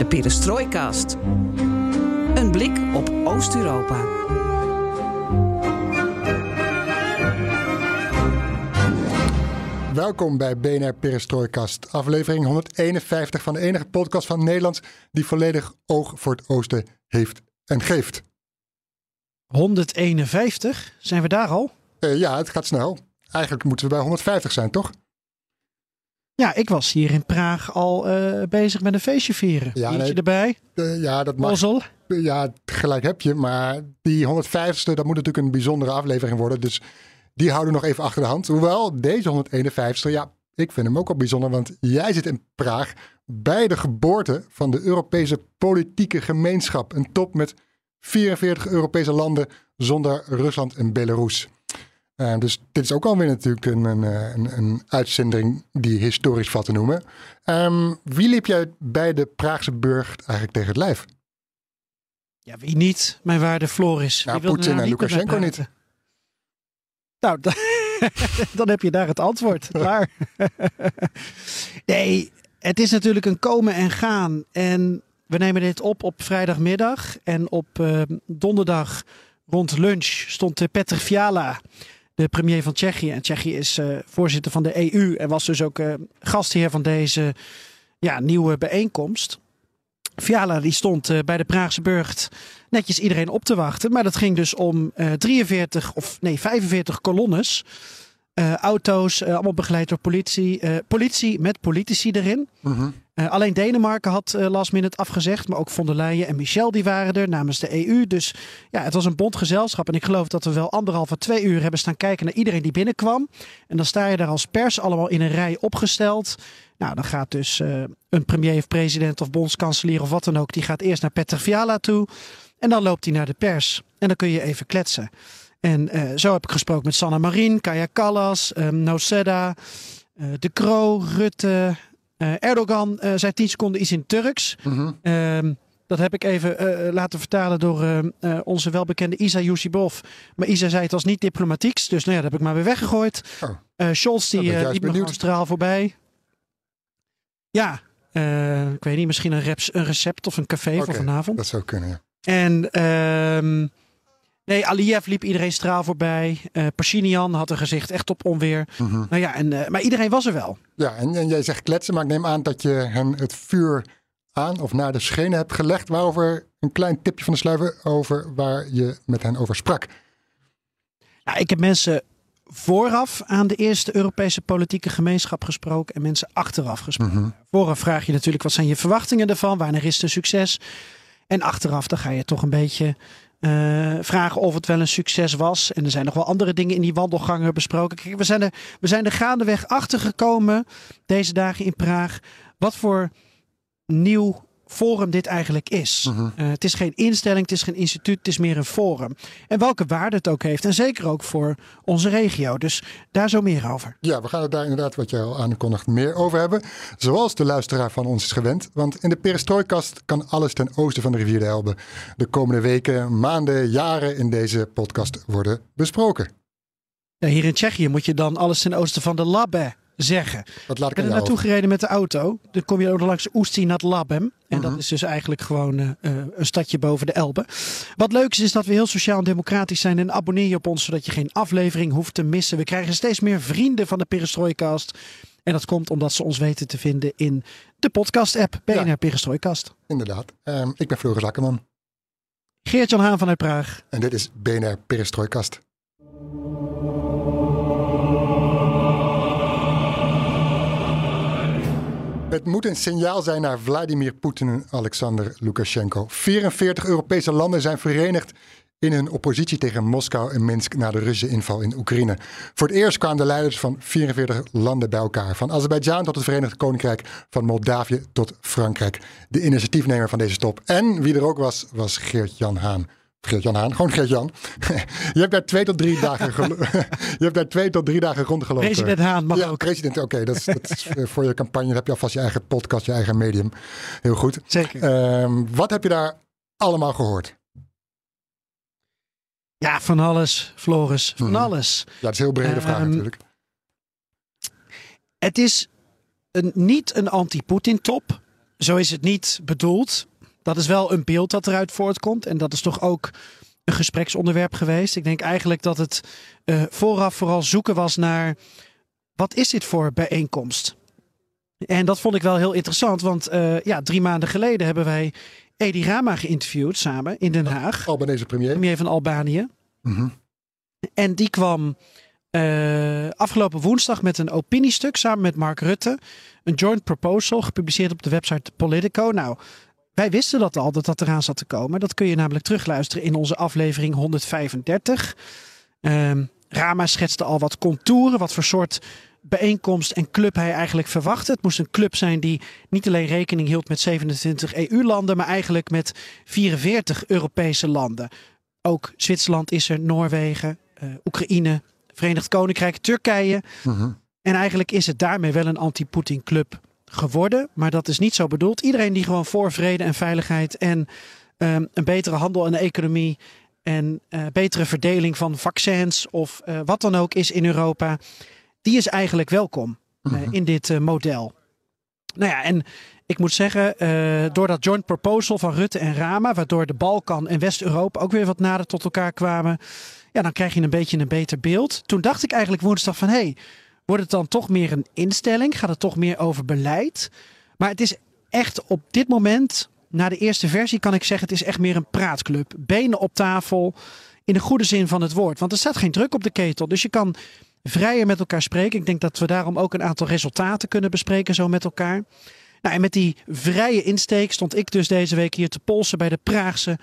De Perestrooikast. Een blik op Oost-Europa. Welkom bij BNR Perestrooikast, aflevering 151 van de enige podcast van Nederland die volledig oog voor het oosten heeft en geeft. 151? Zijn we daar al? Uh, ja, het gaat snel. Eigenlijk moeten we bij 150 zijn, toch? Ja, ik was hier in Praag al uh, bezig met een feestje vieren. Ja, nee, erbij. Uh, ja, dat mag. Ja, gelijk heb je. Maar die 150ste, dat moet natuurlijk een bijzondere aflevering worden. Dus die houden we nog even achter de hand. Hoewel, deze 151ste, ja, ik vind hem ook al bijzonder. Want jij zit in Praag bij de geboorte van de Europese politieke gemeenschap. Een top met 44 Europese landen zonder Rusland en Belarus. Uh, dus dit is ook alweer natuurlijk een, een, een, een uitzending die historisch valt te noemen. Um, wie liep jij bij de Praagse burg eigenlijk tegen het lijf? Ja, wie niet? Mijn waarde Floris. Ja, Poetin en Lukashenko niet. Nou, dan heb je daar het antwoord. Klaar. nee, het is natuurlijk een komen en gaan. En we nemen dit op op vrijdagmiddag. En op uh, donderdag rond lunch stond Petr Fiala de premier van Tsjechië. En Tsjechië is uh, voorzitter van de EU en was dus ook uh, gastheer van deze ja, nieuwe bijeenkomst. Fiala die stond uh, bij de Praagse burcht netjes iedereen op te wachten. Maar dat ging dus om 43 of nee 45 kolonnes. auto's, allemaal begeleid door politie. politie met politici erin. -huh. Uh, alleen Denemarken had uh, last minute afgezegd. Maar ook von der Leyen en Michel die waren er namens de EU. Dus ja, het was een bondgezelschap. En ik geloof dat we wel anderhalf twee uur hebben staan kijken naar iedereen die binnenkwam. En dan sta je daar als pers allemaal in een rij opgesteld. Nou, dan gaat dus uh, een premier of president of bondskanselier of wat dan ook. Die gaat eerst naar Petr Fiala toe. En dan loopt hij naar de pers. En dan kun je even kletsen. En zo heb ik gesproken met Sanna Marin, Kaya Kallas, um, Noceda, De Croo, Rutte, Erdogan uh, zei 10 seconden iets in Turks. -hmm. uh, dat heb ik even uh, laten vertalen door uh, onze welbekende Isa Yusibov. Maar Isa zei het was niet diplomatieks. Dus nou ja, dat heb ik maar weer weggegooid. Oh. Scholz die liep nog een straal voorbij. Ja, ik weet niet, misschien een, reps, een recept of een café okay, voor vanavond. Dat zou kunnen, ja. En ehm, Nee, Aliyev liep iedereen straal voorbij. Uh, Pashinian had een gezicht echt op onweer. Mm -hmm. Nou ja, en, uh, maar iedereen was er wel. Ja, en, en, jij zegt kletsen, maar ik neem aan dat je hen het vuur aan of naar de schenen hebt gelegd. Waarover een klein tipje van de sluiver over waar je met hen over sprak. Nou, ik heb mensen vooraf aan de eerste Europese politieke gemeenschap gesproken en mensen achteraf gesproken. Mm -hmm. Vooraf vraag je natuurlijk wat zijn je verwachtingen ervan, wanneer is het een succes? En achteraf dan ga je toch een beetje uh, vragen of het wel een succes was. En er zijn nog wel andere dingen in die wandelgangen besproken. Kijk, we zijn er, we zijn er gaandeweg achter gekomen deze dagen in Praag. Wat voor nieuw forum dit eigenlijk is. Uh -huh. uh, het is geen instelling, het is geen instituut, het is meer een forum. En welke waarde het ook heeft. En zeker ook voor onze regio. Dus daar zo meer over. Ja, we gaan het daar inderdaad, wat je al aankondigt, meer over hebben. Zoals de luisteraar van ons is gewend. Want in de perestrooikast kan alles ten oosten van de rivier de Elbe de komende weken, maanden, jaren in deze podcast worden besproken. Ja, hier in Tsjechië moet je dan alles ten oosten van de Labbe zeggen. Dat laat ik, ben er naartoe gereden met de auto. Dan kom je ook langs Oesti nad Labem. En dat is dus eigenlijk gewoon uh, een stadje boven de Elbe. Wat leuk is, is dat we heel sociaal en democratisch zijn. En abonneer je op ons, zodat je geen aflevering hoeft te missen. We krijgen steeds meer vrienden van de Perestrooikast. En dat komt omdat ze ons weten te vinden in de podcast-app BNR ja. Inderdaad. Um, ik ben Floris Akkerman. Geert-Jan Haan vanuit Praag. En dit is BNR Perestrooikast. Het moet een signaal zijn naar Vladimir Poetin en Alexander Lukashenko. 44 Europese landen zijn verenigd in hun oppositie tegen Moskou en Minsk na de Russische inval in Oekraïne. Voor het eerst kwamen de leiders van 44 landen bij elkaar. Van Azerbeidzjan tot het Verenigd Koninkrijk, van Moldavië tot Frankrijk. De initiatiefnemer van deze top. En wie er ook was, was Geert-Jan Haan. Geert-Jan Haan, gewoon Geert-Jan. je hebt daar twee tot drie dagen, je hebt daar twee tot drie dagen rondgelopen. President Haan mag ja, ook. president, oké. dat, is, dat is eh, voor je campagne. Dan heb je alvast je eigen podcast, je eigen medium. Heel goed. Zeker. Ehm, wat heb je daar allemaal gehoord? Ja, van alles, Floris, van Mhm. alles. Ja, het is een heel brede vraag Ehm, natuurlijk. Het is een, niet een anti-Poetin-top. Zo is het niet bedoeld. Dat is wel een beeld dat eruit voortkomt. En dat is toch ook een gespreksonderwerp geweest. Ik denk eigenlijk dat het eh, vooraf vooral zoeken was naar... wat is dit voor bijeenkomst? En dat vond ik wel heel interessant. Want eh, ja, drie maanden geleden hebben wij Edi Rama geïnterviewd samen in Den Haag. Albanese premier. Premier van Albanië. Mhm. En die kwam eh, afgelopen woensdag met een opiniestuk samen met Mark Rutte. Een joint proposal gepubliceerd op de website Politico. Nou, wij wisten dat al, dat dat eraan zat te komen. Dat kun je namelijk terugluisteren in onze aflevering 135. Ehm, Rama schetste al wat contouren, wat voor soort bijeenkomst en club hij eigenlijk verwachtte. Het moest een club zijn die niet alleen rekening hield met 27 EU-landen, maar eigenlijk met 44 Europese landen. Ook Zwitserland is er, Noorwegen, eh, Oekraïne, Verenigd Koninkrijk, Turkije. Mhm. En eigenlijk is het daarmee wel een anti-Poetin club geworden. Maar dat is niet zo bedoeld. Iedereen die gewoon voor vrede en veiligheid en ehm, een betere handel en economie en eh, betere verdeling van vaccins of eh, wat dan ook is in Europa, die is eigenlijk welkom eh, Mhm. in dit model. Nou ja, en ik moet zeggen, door dat joint proposal van Rutte en Rama, waardoor de Balkan en West-Europa ook weer wat nader tot elkaar kwamen, ja, dan krijg je een beetje een beter beeld. Toen dacht ik eigenlijk woensdag van, hé, hey, wordt het dan toch meer een instelling? Gaat het toch meer over beleid? Maar het is echt op dit moment, na de eerste versie kan ik zeggen, het is echt meer een praatclub. Benen op tafel, in de goede zin van het woord. Want er staat geen druk op de ketel, dus je kan vrijer met elkaar spreken. Ik denk dat we daarom ook een aantal resultaten kunnen bespreken zo met elkaar. Nou, en met die vrije insteek stond ik dus deze week hier te polsen bij de Praagse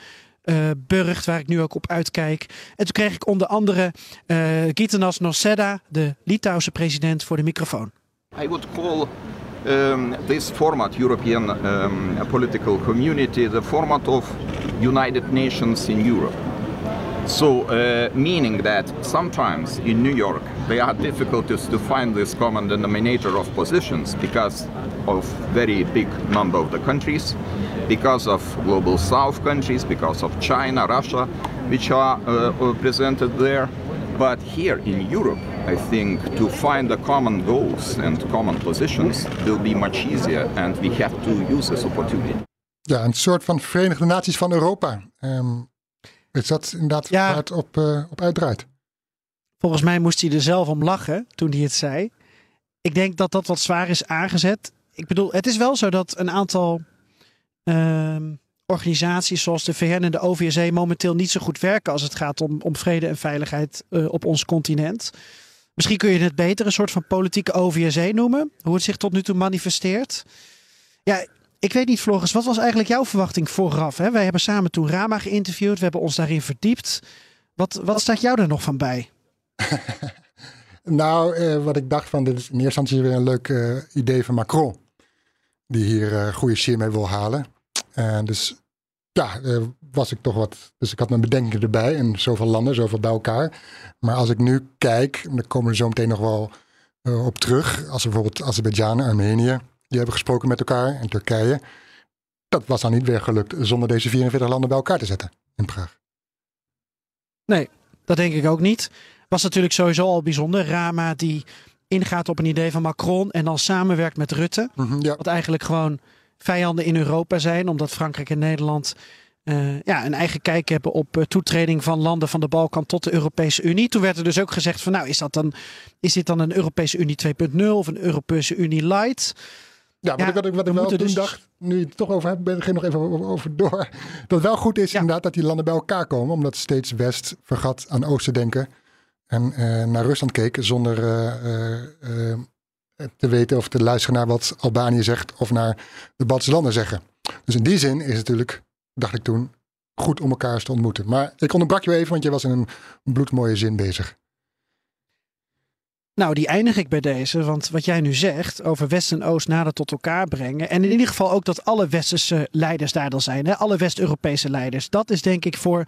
burcht, waar ik nu ook op uitkijk. En toen kreeg ik onder andere eh Gitanas Noseda, de Litouwse president, voor de microfoon. I would call um, this format, European um, political community, the format of United Nations in Europe. So, uh, meaning that sometimes in New York there are difficulties to find this common denominator of positions because of very big number of the countries, because of global south countries, because of China, Russia, which are uh, uh, presented there. But here in Europe, I think to find the common goals and common positions will be much easier, and we have to use this opportunity. Ja, een soort van Verenigde Naties van Europa. Ehm, is dat inderdaad Ja. waar het op, eh, op uitdraait? Volgens mij moest hij er zelf om lachen toen hij het zei. Ik denk dat dat wat zwaar is aangezet. Ik bedoel, het is wel zo dat een aantal ehm, organisaties zoals de VN en de OVSE momenteel niet zo goed werken als het gaat om, om vrede en veiligheid eh, op ons continent. Misschien kun je het beter een soort van politieke OVSE noemen, hoe het zich tot nu toe manifesteert. Ja, ik weet niet, Floris, wat was eigenlijk jouw verwachting vooraf? Hè? Wij hebben samen toen Rama geïnterviewd, we hebben ons daarin verdiept. Wat, wat staat jou er nog van bij? Nou, eh, wat ik dacht van, dit is in eerste instantie weer een leuk eh, idee van Macron. Die hier eh goede shit mee wil halen. En dus ja, eh, was ik toch wat. Dus ik had mijn bedenkingen erbij. En zoveel landen, zoveel bij elkaar. Maar als ik nu kijk, en daar komen we zo meteen nog wel eh, op terug. Als we bijvoorbeeld Azerbeidzjan, Armenië, die hebben gesproken met elkaar. En Turkije. Dat was dan niet weer gelukt zonder deze 44 landen bij elkaar te zetten in Praag. Nee, dat denk ik ook niet. Was natuurlijk sowieso al bijzonder. Rama die ingaat op een idee van Macron en dan samenwerkt met Rutte. Mhm, ja. Wat eigenlijk gewoon vijanden in Europa zijn, omdat Frankrijk en Nederland eh, ja, een eigen kijk hebben op eh, toetreding van landen van de Balkan tot de Europese Unie. Toen werd er dus ook gezegd van nou, is, dat dan, is dit dan een Europese Unie 2.0 of een Europese Unie light? Ja, wat Ja, ik, wat ik, wat we ik wel toen dus- dacht, nu je het toch over hebt, ben ik er nog even over, door. Dat het wel goed is Ja. inderdaad dat die landen bij elkaar komen, omdat steeds West vergat aan Oost te denken en eh, naar Rusland keek zonder eh, eh, te weten of te luisteren naar wat Albanië zegt of naar de Baltische landen zeggen. Dus in die zin is het natuurlijk, dacht ik toen, goed om elkaar te ontmoeten. Maar ik onderbrak je even, want je was in een bloedmooie zin bezig. Nou, die eindig ik bij deze. Want wat jij nu zegt over West en Oost nader tot elkaar brengen. En in ieder geval ook dat alle westerse leiders daar dan zijn. Hè? Alle West-Europese leiders. Dat is denk ik voor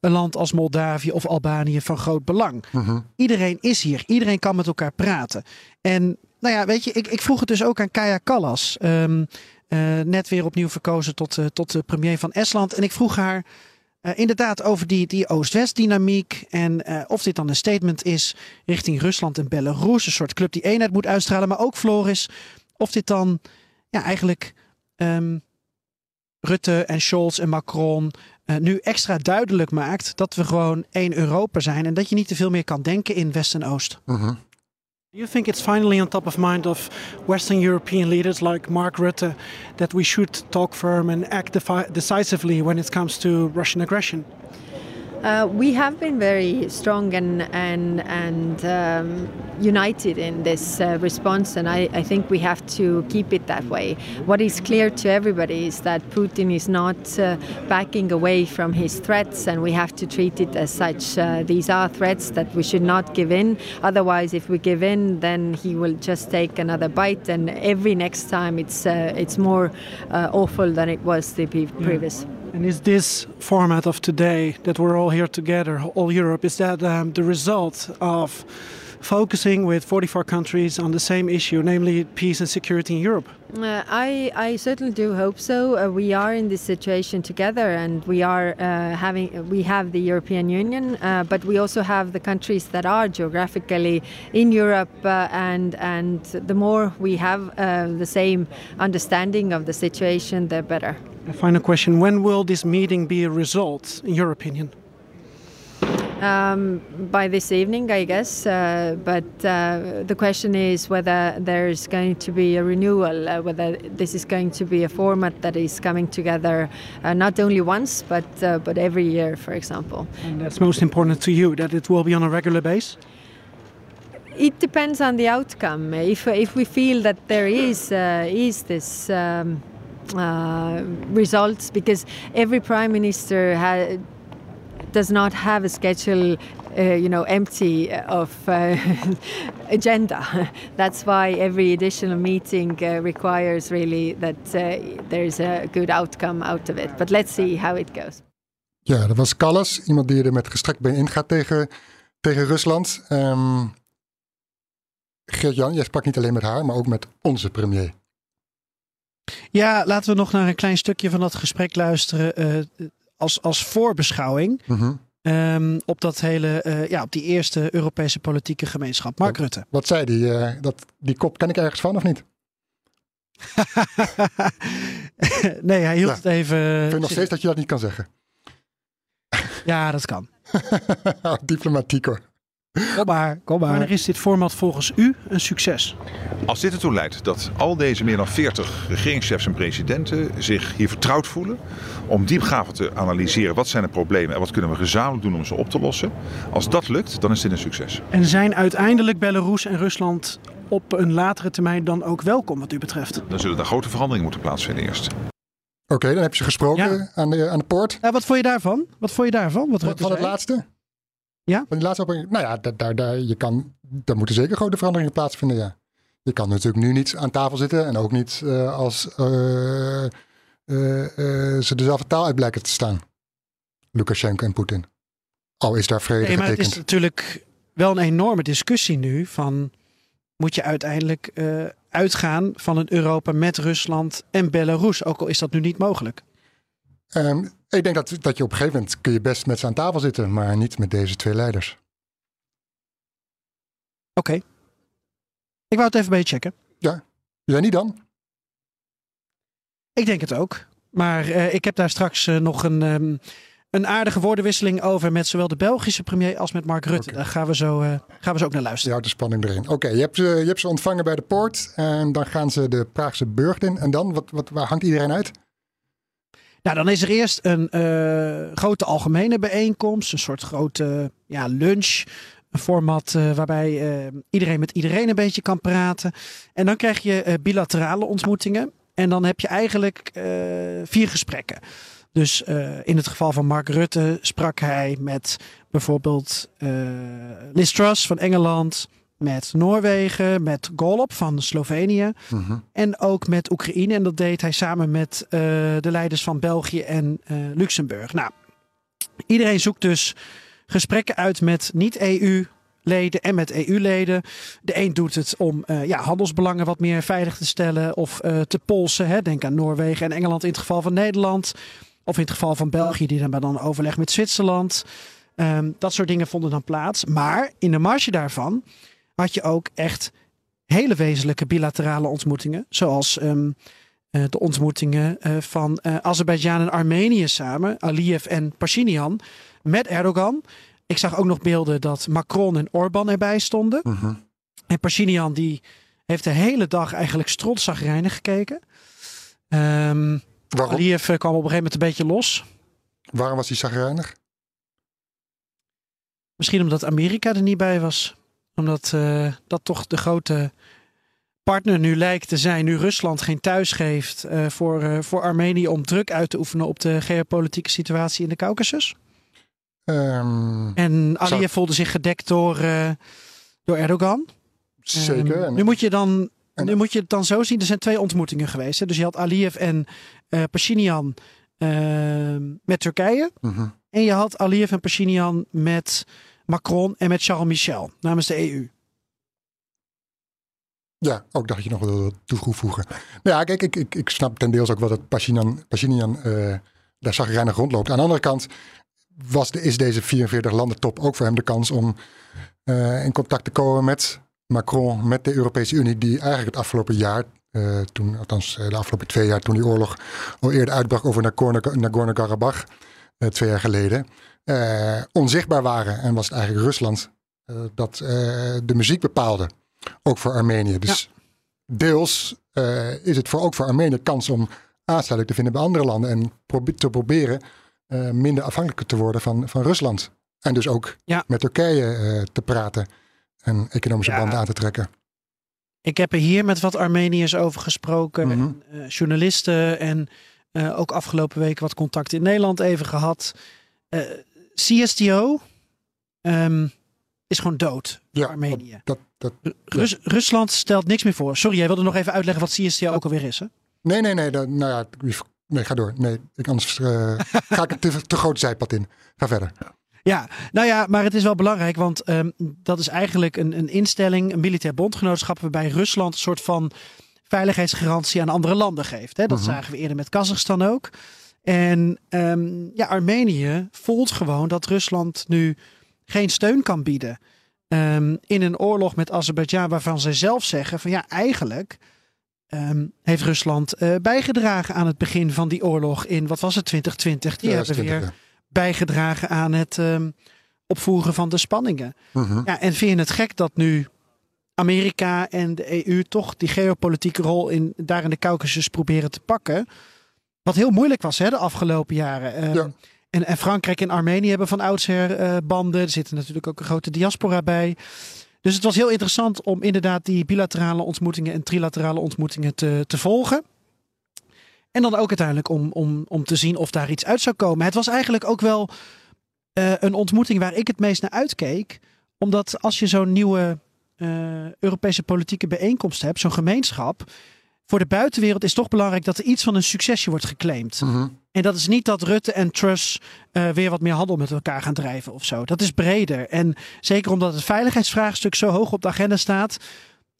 een land als Moldavië of Albanië van groot belang. Mhm. Iedereen is hier. Iedereen kan met elkaar praten. En nou ja, weet je, ik, ik vroeg het dus ook aan Kaya Kallas. Ehm, eh, net weer opnieuw verkozen tot, uh, tot de premier van Estland. En ik vroeg haar uh, inderdaad over die, die Oost-West dynamiek. En uh, of dit dan een statement is richting Rusland en Belarus. Een soort club die eenheid moet uitstralen. Maar ook Floris. Of dit dan ja, eigenlijk um, Rutte en Scholz en Macron uh, nu extra duidelijk maakt dat we gewoon één Europa zijn. En dat je niet te veel meer kan denken in West en Oost. -hmm. Do you think it's finally on top of mind of Western European leaders like Mark Rutte that we should talk firm and act decisively when it comes to Russian aggression? Uh, we have been very strong and and and um, united in this uh, response, and I, I, think we have to keep it that way. What is clear to everybody is that Putin is not uh, backing away from his threats, and we have to treat it as such. Uh, these are threats that we should not give in. Otherwise, if we give in, then he will just take another bite, and every next time it's uh, it's more uh, awful than it was the previous. Yeah. And is this format of today that we're all here together, all Europe, is that um, the result of focusing with 44 countries on the same issue, namely peace and security in Europe? Uh, I, I certainly do hope so. Uh, we are in this situation together, and we are uh, having we have the European Union, uh, but we also have the countries that are geographically in Europe, uh, and and the more we have uh, the same understanding of the situation, the better. A final question: When will this meeting be a result, in your opinion? Um, by this evening, I guess. Uh, but uh, the question is whether there's going to be a renewal, uh, whether this is going to be a format that is coming together uh, not only once, but uh, but every year, for example. And that's most important to you, that it will be on a regular basis. It depends on the outcome. If if we feel that there is uh, is this. Um, results because every prime minister has does not have a schedule uh, you know, empty of uh, agenda. That's why every additional meeting uh, requires really that uh, there's a good outcome out of it. But let's see how it goes. Ja, dat was Callas, iemand die er met gestrekt been ingaat tegen, tegen Rusland. Um, Geert-Jan, jij sprak niet alleen met haar, maar ook met onze premier. Ja, laten we nog naar een klein stukje van dat gesprek luisteren. Uh, als, als voorbeschouwing mm um, op dat hele, uh, ja, op die eerste Europese politieke gemeenschap. Mark Rutte. Wat zei die? Uh, dat, die kop ken ik ergens van of niet? nee, hij hield het even. Ik vind nog steeds dat je dat niet kan zeggen. ja, dat kan. Diplomatiek hoor. Kom maar, kom maar. Wanneer is dit format volgens u een succes? Als dit ertoe leidt dat al deze meer dan 40 regeringschefs en presidenten zich hier vertrouwd voelen om diepgaven te analyseren wat zijn de problemen en wat kunnen we gezamenlijk doen om ze op te lossen. Als dat lukt, dan is dit een succes. En zijn uiteindelijk Belarus en Rusland op een latere termijn dan ook welkom wat u betreft? Dan zullen er grote veranderingen moeten plaatsvinden eerst. Oké, okay, dan heb je gesproken ja. aan, de, aan de poort. Ja, wat vond je daarvan? Wat vond je daarvan? Wat, wat van het laatste? Ja? Van die laatste opening, nou ja, daar, daar, daar, je kan, daar moeten zeker grote veranderingen plaatsvinden, ja. Je kan natuurlijk nu niet aan tafel zitten en ook niet uh, als uh, uh, ze dezelfde taal uit blijken te staan. Lukashenko en Poetin. Al is daar vrede nee, maar getekend. het is natuurlijk wel een enorme discussie nu van... moet je uiteindelijk uitgaan van een Europa met Rusland en Belarus... ook al is dat nu niet mogelijk. Um, ik denk dat, dat je op een gegeven moment kun je best met ze aan tafel zitten, maar niet met deze twee leiders. Oké. Okay. Ik wou het even bij je checken. Ja, jij niet dan? Ik denk het ook. Maar uh, ik heb daar straks uh, nog een, um, een aardige woordenwisseling over met zowel de Belgische premier als met Mark Rutte. Okay. Daar gaan we, zo, uh, gaan we zo ook naar luisteren. Ja, de spanning erin. Oké, okay, je, hebt, je hebt ze ontvangen bij de poort en dan gaan ze de Praagse burcht in. En dan, wat, wat, waar hangt iedereen uit? Nou, dan is er eerst een uh, grote algemene bijeenkomst, een soort grote ja, lunch. Een format uh, waarbij uh, iedereen met iedereen een beetje kan praten. En dan krijg je bilaterale ontmoetingen. En dan heb je eigenlijk vier gesprekken. Dus in het geval van Mark Rutte sprak hij met bijvoorbeeld Liz Truss van Engeland, met Noorwegen, met Golop van Slovenië Mhm. en ook met Oekraïne. En dat deed hij samen met eh, de leiders van België en eh, Luxemburg. Nou, iedereen zoekt dus gesprekken uit met niet-EU-leden en met EU-leden. De een doet het om eh, ja, handelsbelangen wat meer veilig te stellen of te polsen. Hè. Denk aan Noorwegen en Engeland in het geval van Nederland. Of in het geval van België, die dan dan overleg met Zwitserland. Ehm, dat soort dingen vonden dan plaats. Maar in de marge daarvan had je ook echt hele wezenlijke bilaterale ontmoetingen. Zoals ehm, eh, de ontmoetingen eh, van eh Azerbeidzjan en Armenië samen. Aliyev en Pashinyan met Erdogan. Ik zag ook nog beelden dat Macron en Orbán erbij stonden. Mhm. En Pashinyan die heeft de hele dag eigenlijk strotzagrijnig gekeken. Ehm Waarom? Aliyev kwam op een gegeven moment een beetje los. Waarom was hij zagrijnig? Misschien omdat Amerika er niet bij was. Omdat eh, dat toch de grote partner nu lijkt te zijn. Nu Rusland geen thuis geeft eh, voor, eh, voor Armenië om druk uit te oefenen op de geopolitieke situatie in de Caucasus. Ehm, En Zou- Aliyev voelde zich gedekt door, door Erdogan. zeker. Ehm, nu, moet je dan, en- nu moet je het dan zo zien. Er zijn twee ontmoetingen geweest. Hè? Dus je had Aliyev en eh Pashinyan eh, met Turkije. Mhm. En je had Aliyev en Pashinyan met Macron en met Charles Michel namens de EU. Ja, ook dat je nog wilde toevoegen. Nou ja, kijk, ik, ik, ik snap ten deels ook wel dat Pashinyan, Pashinyan eh, daar zagrijnig rondloopt. Aan de andere kant was de, is deze 44 landen top ook voor hem de kans om eh, in contact te komen met Macron, met de Europese Unie, die eigenlijk het afgelopen jaar, eh, toen, althans de afgelopen twee jaar, toen die oorlog al eerder uitbrak over Nagorno- Nagorno-Karabakh, twee jaar geleden, eh, onzichtbaar waren. En was het eigenlijk Rusland eh, dat eh, de muziek bepaalde. Ook voor Armenië. Dus deels is het voor, ook voor Armenië kans om aansluiting te vinden bij andere landen. En probe- te proberen minder afhankelijk te worden van, van Rusland. En dus ook Ja. met Turkije te praten. En economische Ja. banden aan te trekken. Ik heb er hier met wat Armeniërs over gesproken. Mhm. en, journalisten en ook afgelopen week wat contact in Nederland even gehad. Eh, CSTO ehm, is gewoon dood Ja, Armenië. Dat, dat, Rus- Rusland stelt niks meer voor. Sorry, jij wilde nog even uitleggen wat CSTO ook alweer is. Hè? nee, nee, nee. Dat, nou ja, nee, ga door. Nee, ik, anders eh, ga ik een te, te groot zijpad in. Ga verder. Ja, nou ja, maar het is wel belangrijk, want ehm, dat is eigenlijk een, een instelling, een militair bondgenootschap, waarbij Rusland een soort van veiligheidsgarantie aan andere landen geeft. Hè? Dat Mhm. zagen we eerder met Kazachstan ook. En ehm, ja, Armenië voelt gewoon dat Rusland nu geen steun kan bieden ehm, in een oorlog met Azerbeidzjan, waarvan zij zelf zeggen van ja, eigenlijk ehm, heeft Rusland eh, bijgedragen aan het begin van die oorlog in, wat was het, 2020? Die hebben weer 2020, bijgedragen aan het opvoeren van de spanningen. ja. Mhm. Ja, en vind je het gek dat nu Amerika en de EU toch die geopolitieke rol in, daar in de Caucasus proberen te pakken? Wat heel moeilijk was hè, de afgelopen jaren. Ehm, Ja. en, en Frankrijk en Armenië hebben van oudsher eh, banden. Er zitten natuurlijk ook een grote diaspora bij. Dus het was heel interessant om inderdaad die bilaterale ontmoetingen en trilaterale ontmoetingen te, te volgen. En dan ook uiteindelijk om, om, om te zien of daar iets uit zou komen. Het was eigenlijk ook wel eh, een ontmoeting waar ik het meest naar uitkeek. Omdat als je zo'n nieuwe eh, Europese politieke bijeenkomst hebt, zo'n gemeenschap. Voor de buitenwereld is toch belangrijk dat er iets van een succesje wordt geclaimd. Mhm. En dat is niet dat Rutte en Truss eh, weer wat meer handel met elkaar gaan drijven of zo. Dat is breder. En zeker omdat het veiligheidsvraagstuk zo hoog op de agenda staat.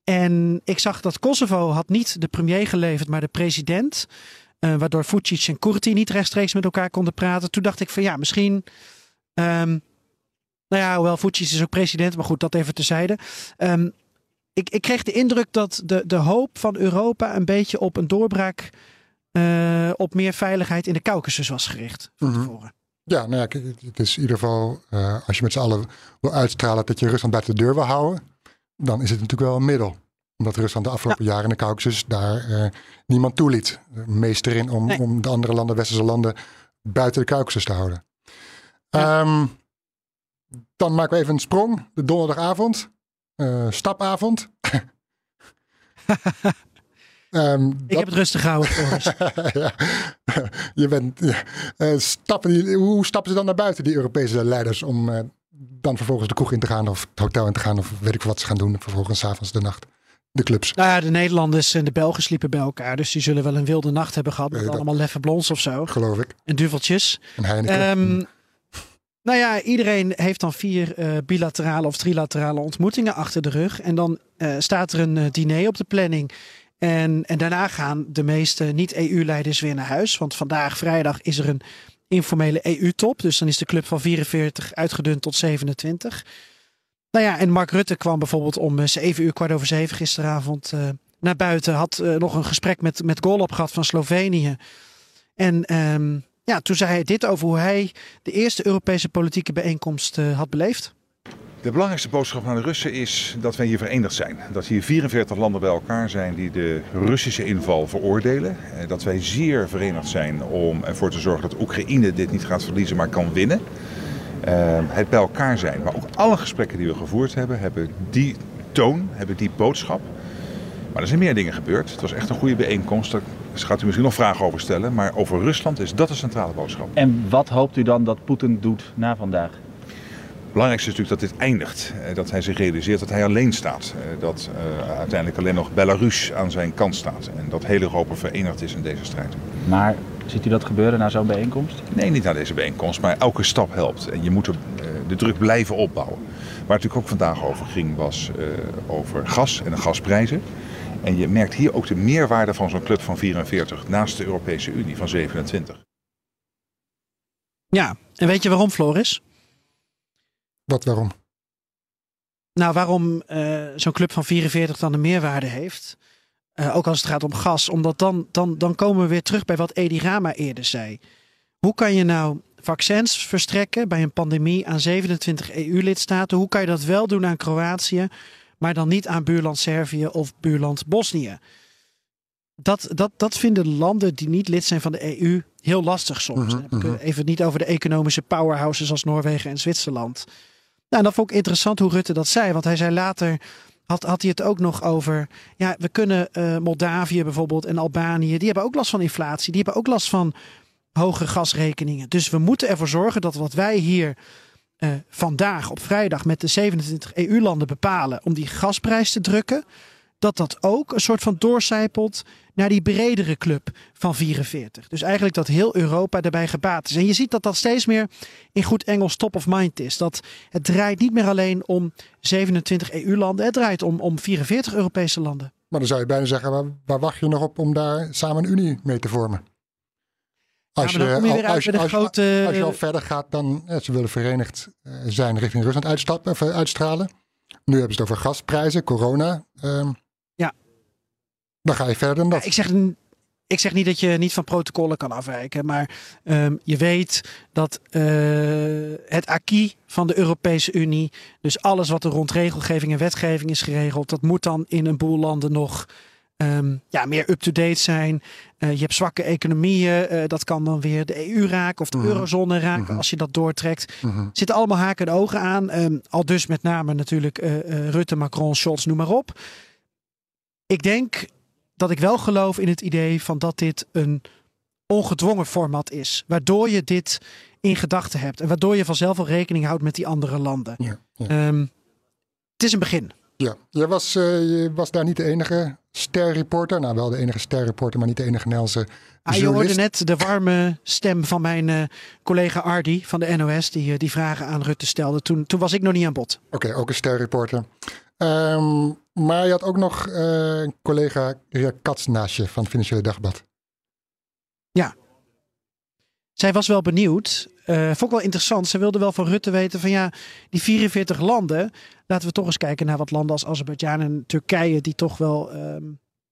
En ik zag dat Kosovo had niet de premier geleverd, maar de president. eh, waardoor Vucic en Kurti niet rechtstreeks met elkaar konden praten. Toen dacht ik van ja, misschien... ehm, nou ja, hoewel Vucic is ook president, maar goed, dat even terzijde. Ehm, ik, ik kreeg de indruk dat de, de hoop van Europa een beetje op een doorbraak eh, op meer veiligheid in de Caucasus was gericht van Mhm. tevoren. Ja, nou ja, kijk, het is in ieder geval, eh, als je met z'n allen wil uitstralen dat je Rusland buiten de deur wil houden, dan is het natuurlijk wel een middel. Omdat Rusland de afgelopen jaren in de Caucasus daar eh, niemand toeliet. Meester in om, Nee. om de andere landen, westerse landen, buiten de Caucasus te houden. Ja. Ehm, dan maken we even een sprong. De donderdagavond. Eh, stapavond. Ehm, Ik dat- heb het rustig gehouden. Ja. Je bent, ja. Eh, stappen die, hoe stappen ze dan naar buiten, die Europese leiders, om eh, dan vervolgens de kroeg in te gaan of het hotel in te gaan of weet ik wat ze gaan doen vervolgens 's avonds de nacht. De clubs. nou ja, de Nederlanders en de Belgen sliepen bij elkaar. Dus die zullen wel een wilde nacht hebben gehad. Met Nee, allemaal leffe blons of zo. Geloof ik. En duveltjes. En Heineken. Ehm, nou ja, iedereen heeft dan vier eh, bilaterale of trilaterale ontmoetingen achter de rug. En dan eh, staat er een eh, diner op de planning. En, en daarna gaan de meeste niet-EU-leiders weer naar huis. Want vandaag, vrijdag, is er een informele EU-top. Dus dan is de club van 44 uitgedund tot 27. Nou ja, en Mark Rutte kwam bijvoorbeeld om eh, 7 uur, kwart over 7 gisteravond naar buiten. Had nog een gesprek met, met Golop gehad van Slovenië. En ehm, ja, toen zei hij dit over hoe hij de eerste Europese politieke bijeenkomst eh, had beleefd. De belangrijkste boodschap aan de Russen is dat wij hier verenigd zijn. Dat hier 44 landen bij elkaar zijn die de Russische inval veroordelen. Eh, Dat wij zeer verenigd zijn om ervoor te zorgen dat Oekraïne dit niet gaat verliezen, maar kan winnen. Eh, Het bij elkaar zijn, maar ook alle gesprekken die we gevoerd hebben, hebben die toon, hebben die boodschap. Maar er zijn meer dingen gebeurd. Het was echt een goede bijeenkomst. Daar gaat u misschien nog vragen over stellen. Maar over Rusland is dat de centrale boodschap. En wat hoopt u dan dat Poetin doet na vandaag? Het belangrijkste is natuurlijk dat dit eindigt. Eh, Dat hij zich realiseert dat hij alleen staat. Eh, Dat eh, uiteindelijk alleen nog Belarus aan zijn kant staat. En dat heel Europa verenigd is in deze strijd. Maar ziet u dat gebeuren na zo'n bijeenkomst? Nee, niet naar deze bijeenkomst, maar elke stap helpt. En je moet eh, de druk blijven opbouwen. Waar het natuurlijk ook vandaag over ging, was over gas en de gasprijzen. En je merkt hier ook de meerwaarde van zo'n club van 44 naast de Europese Unie van 27. Ja, en weet je waarom, Floris? Wat, waarom? Nou, waarom eh, zo'n club van 44 dan een meerwaarde heeft. eh, ook als het gaat om gas. Omdat dan, dan, dan komen we weer terug bij wat Edi Rama eerder zei. Hoe kan je nou vaccins verstrekken bij een pandemie aan 27 EU-lidstaten? Hoe kan je dat wel doen aan Kroatië, maar dan niet aan buurland Servië of buurland Bosnië? Dat, dat, dat vinden landen die niet lid zijn van de EU heel lastig soms. Mhm, Dan heb ik mhm. even niet over de economische powerhouses als Noorwegen en Zwitserland. Nou, dat vond ik interessant hoe Rutte dat zei. Want hij zei later, had, had hij het ook nog over... Ja, we kunnen eh, Moldavië bijvoorbeeld en Albanië... die hebben ook last van inflatie. Die hebben ook last van hoge gasrekeningen. Dus we moeten ervoor zorgen dat wat wij hier eh, vandaag op vrijdag... met de 27 EU-landen bepalen om die gasprijs te drukken... dat dat ook een soort van doorcijpelt naar die bredere club van 44. Dus eigenlijk dat heel Europa daarbij gebaat is. En je ziet dat dat steeds meer in goed Engels top of mind is. Dat het draait niet meer alleen om 27 EU-landen. Het draait om, om 44 Europese landen. Maar dan zou je bijna zeggen, waar, waar wacht je nog op om daar samen een unie mee te vormen? Als je al- al verder gaat dan eh, ze willen verenigd eh, zijn richting Rusland uitstappen, of, eh, uitstralen. Nu hebben ze het over gasprijzen, corona. ehm, Ja. Dan ga je verder dan dat. Ik zeg, ik zeg niet dat je niet van protocollen kan afwijken. Maar ehm, je weet dat eh, het acquis van de Europese Unie... dus alles wat er rond regelgeving en wetgeving is geregeld... dat moet dan in een boel landen nog ehm, ja, meer up-to-date zijn. Eh, je hebt zwakke economieën. eh, dat kan dan weer de EU raken of de Mhm. eurozone raken... Mhm. als je dat doortrekt. Mhm. zitten allemaal haken en ogen aan. Ehm, al dus met name natuurlijk eh, Rutte, Macron, Scholz, noem maar op. Ik denk dat ik wel geloof in het idee van dat dit een ongedwongen format is. Waardoor je dit in gedachten hebt. En waardoor je vanzelf al rekening houdt met die andere landen. Ja, ja. Ehm, het is een begin. Ja, jij was, eh, je was daar niet de enige sterreporter. Nou, wel de enige sterreporter, maar niet de enige Nederlandse Ah, je hoorde net de warme stem van mijn eh, collega Ardi van de NOS. Die, eh, die vragen aan Rutte stelde. Toen, toen was ik nog niet aan bod. Oké, ook een sterreporter. Ehm, maar je had ook nog een collega Ria naast je van het Financiële Dagblad. Zij was wel benieuwd. Eh vond ik wel interessant. Ze wilde wel van Rutte weten van ja, die 44 landen. Laten we toch eens kijken naar wat landen als Azerbeidzjan en Turkije. Die toch wel ehm,